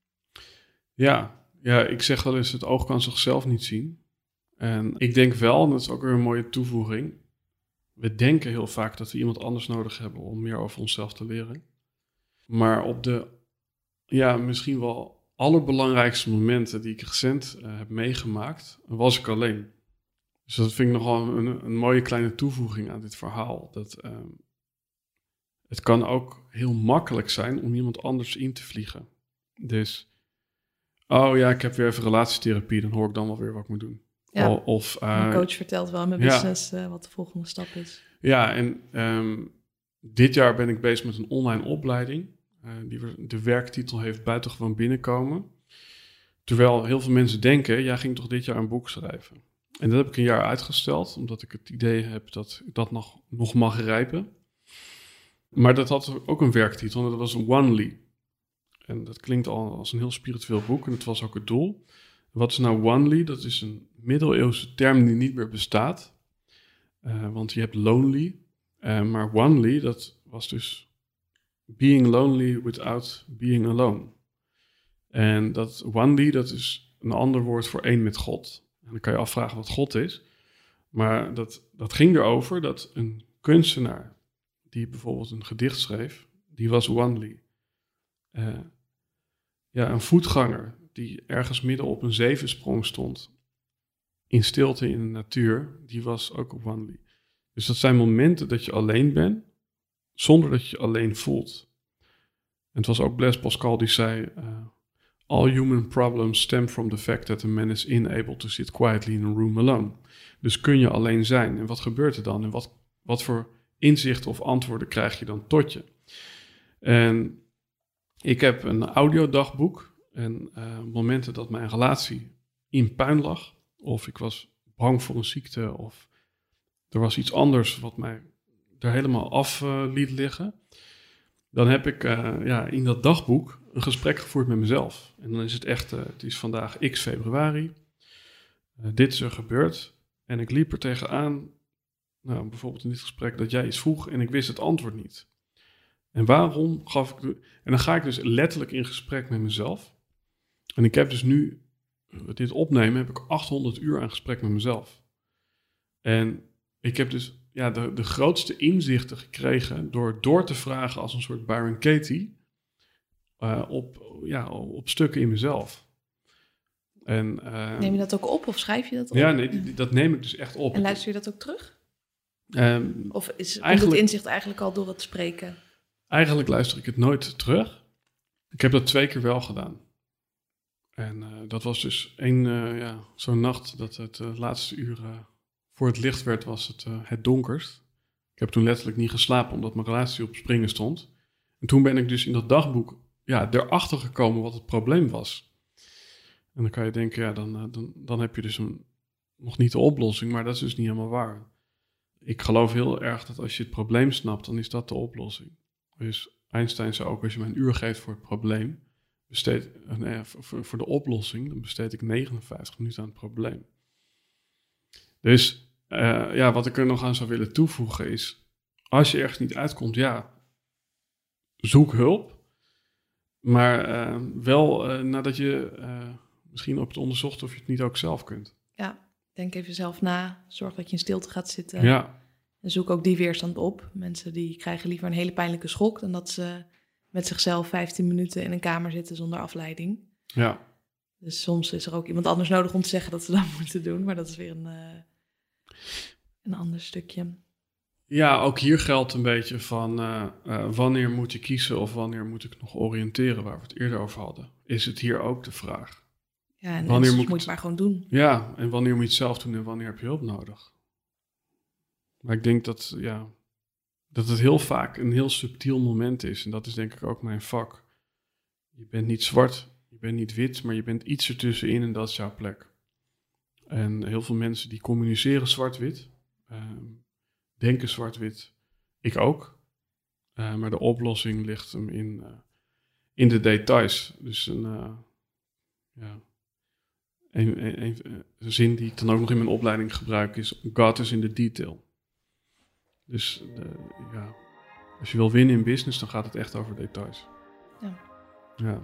Ja, ja, ik zeg wel eens, het oog kan zichzelf niet zien. En ik denk wel, en dat is ook weer een mooie toevoeging. We denken heel vaak dat we iemand anders nodig hebben om meer over onszelf te leren. Maar op de, ja, misschien wel allerbelangrijkste momenten die ik recent uh, heb meegemaakt, was ik alleen. Dus dat vind ik nogal een, een mooie kleine toevoeging aan dit verhaal. Dat, um, het kan ook heel makkelijk zijn om iemand anders in te vliegen. Dus, oh ja, ik heb weer even relatietherapie, dan hoor ik dan wel weer wat ik moet doen. Ja. Of, uh, mijn coach vertelt wel mijn business ja. uh, wat de volgende stap is. Ja, en um, dit jaar ben ik bezig met een online opleiding. Uh, die de werktitel heeft buitengewoon binnenkomen. Terwijl heel veel mensen denken, jij ging toch dit jaar een boek schrijven? En dat heb ik een jaar uitgesteld, omdat ik het idee heb dat dat nog, nog mag rijpen. Maar dat had ook een werktitel en dat was Onely. En dat klinkt al als een heel spiritueel boek en dat was ook het doel. Wat is nou Onely? Dat is een middeleeuwse term die niet meer bestaat. Uh, want je hebt lonely, uh, maar Onely, dat was dus being lonely without being alone. En dat Onely, dat is een ander woord voor één met God. En dan kan je afvragen wat God is. Maar dat, dat ging erover dat een kunstenaar, die bijvoorbeeld een gedicht schreef, die was Wanli. Uh, ja, een voetganger die ergens midden op een zevensprong stond. In stilte in de natuur, die was ook op. Dus dat zijn momenten dat je alleen bent, zonder dat je alleen voelt. En het was ook Blaise Pascal die zei: uh, All human problems stem from the fact that a man is unable to sit quietly in a room alone. Dus kun je alleen zijn. En wat gebeurt er dan? En wat, wat voor inzichten of antwoorden krijg je dan tot je? En ik heb een audiodagboek. En uh, momenten dat mijn relatie in puin lag, of ik was bang voor een ziekte, of er was iets anders wat mij er helemaal af uh, liet liggen, dan heb ik uh, ja, in dat dagboek een gesprek gevoerd met mezelf. En dan is het echt, het is vandaag x februari, dit is er gebeurd. En ik liep er tegenaan, nou, bijvoorbeeld in dit gesprek, dat jij iets vroeg en ik wist het antwoord niet. En waarom gaf ik. En dan ga ik dus letterlijk in gesprek met mezelf. En ik heb dus nu, dit opnemen, heb ik 800 uur aan gesprek met mezelf. En ik heb dus ja, de, de grootste inzichten gekregen door door te vragen als een soort Byron Katie uh, op, ja, op stukken in mezelf. En, uh, neem je dat ook op of schrijf je dat op? Ja, nee, dat neem ik dus echt op. En luister je dat ook terug? Um, of is het inzicht eigenlijk al door het spreken? Eigenlijk luister ik het nooit terug. Ik heb dat twee keer wel gedaan. En uh, dat was dus één, uh, ja, zo'n nacht dat het uh, laatste uur voor het licht werd, was het het donkerst. Ik heb toen letterlijk niet geslapen omdat mijn relatie op springen stond. En toen ben ik dus in dat dagboek ja, erachter gekomen wat het probleem was. En dan kan je denken, ja, dan, dan, dan heb je dus een, nog niet de oplossing, maar dat is dus niet helemaal waar. Ik geloof heel erg dat als je het probleem snapt, dan is dat de oplossing. Dus Einstein zei ook, als je mij een uur geeft voor het probleem, besteed, eh, nee, voor, voor, de oplossing, dan besteed ik 59 minuten aan het probleem. Dus uh, ja, wat ik er nog aan zou willen toevoegen is, als je ergens niet uitkomt, ja, zoek hulp. Maar uh, wel nadat je misschien op het onderzocht of je het niet ook zelf kunt. Ja, denk even zelf na. Zorg dat je in stilte gaat zitten. Ja. En zoek ook die weerstand op. Mensen die krijgen liever een hele pijnlijke schok dan dat ze met zichzelf 15 minuten in een kamer zitten zonder afleiding. Ja. Dus soms is er ook iemand anders nodig om te zeggen dat ze dat [LAUGHS] moeten doen, maar dat is weer een, uh, een ander stukje. Ja, ook hier geldt een beetje van uh, uh, wanneer moet je kiezen of wanneer moet ik nog oriënteren, waar we het eerder over hadden. Is het hier ook de vraag? Ja, en wanneer moet, moet je het maar gewoon doen. Ja, en wanneer moet je het zelf doen en wanneer heb je hulp nodig? Maar ik denk dat, ja, dat het heel vaak een heel subtiel moment is. En dat is denk ik ook mijn vak. Je bent niet zwart, je bent niet wit, maar je bent iets ertussenin en dat is jouw plek. En heel veel mensen die communiceren zwart-wit, ehm, denken zwart-wit. Ik ook. Uh, maar de oplossing ligt hem in, uh, in de details. Dus een, uh, ja, een, een, een, zin die ik dan ook nog in mijn opleiding gebruik is: God is in the detail. Dus de, ja, als je wil winnen in business, dan gaat het echt over details. Ja. ja.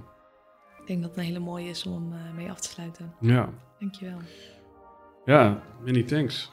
Ik denk dat het een hele mooie is om uh, mee af te sluiten. Ja. Dankjewel. Ja, many thanks.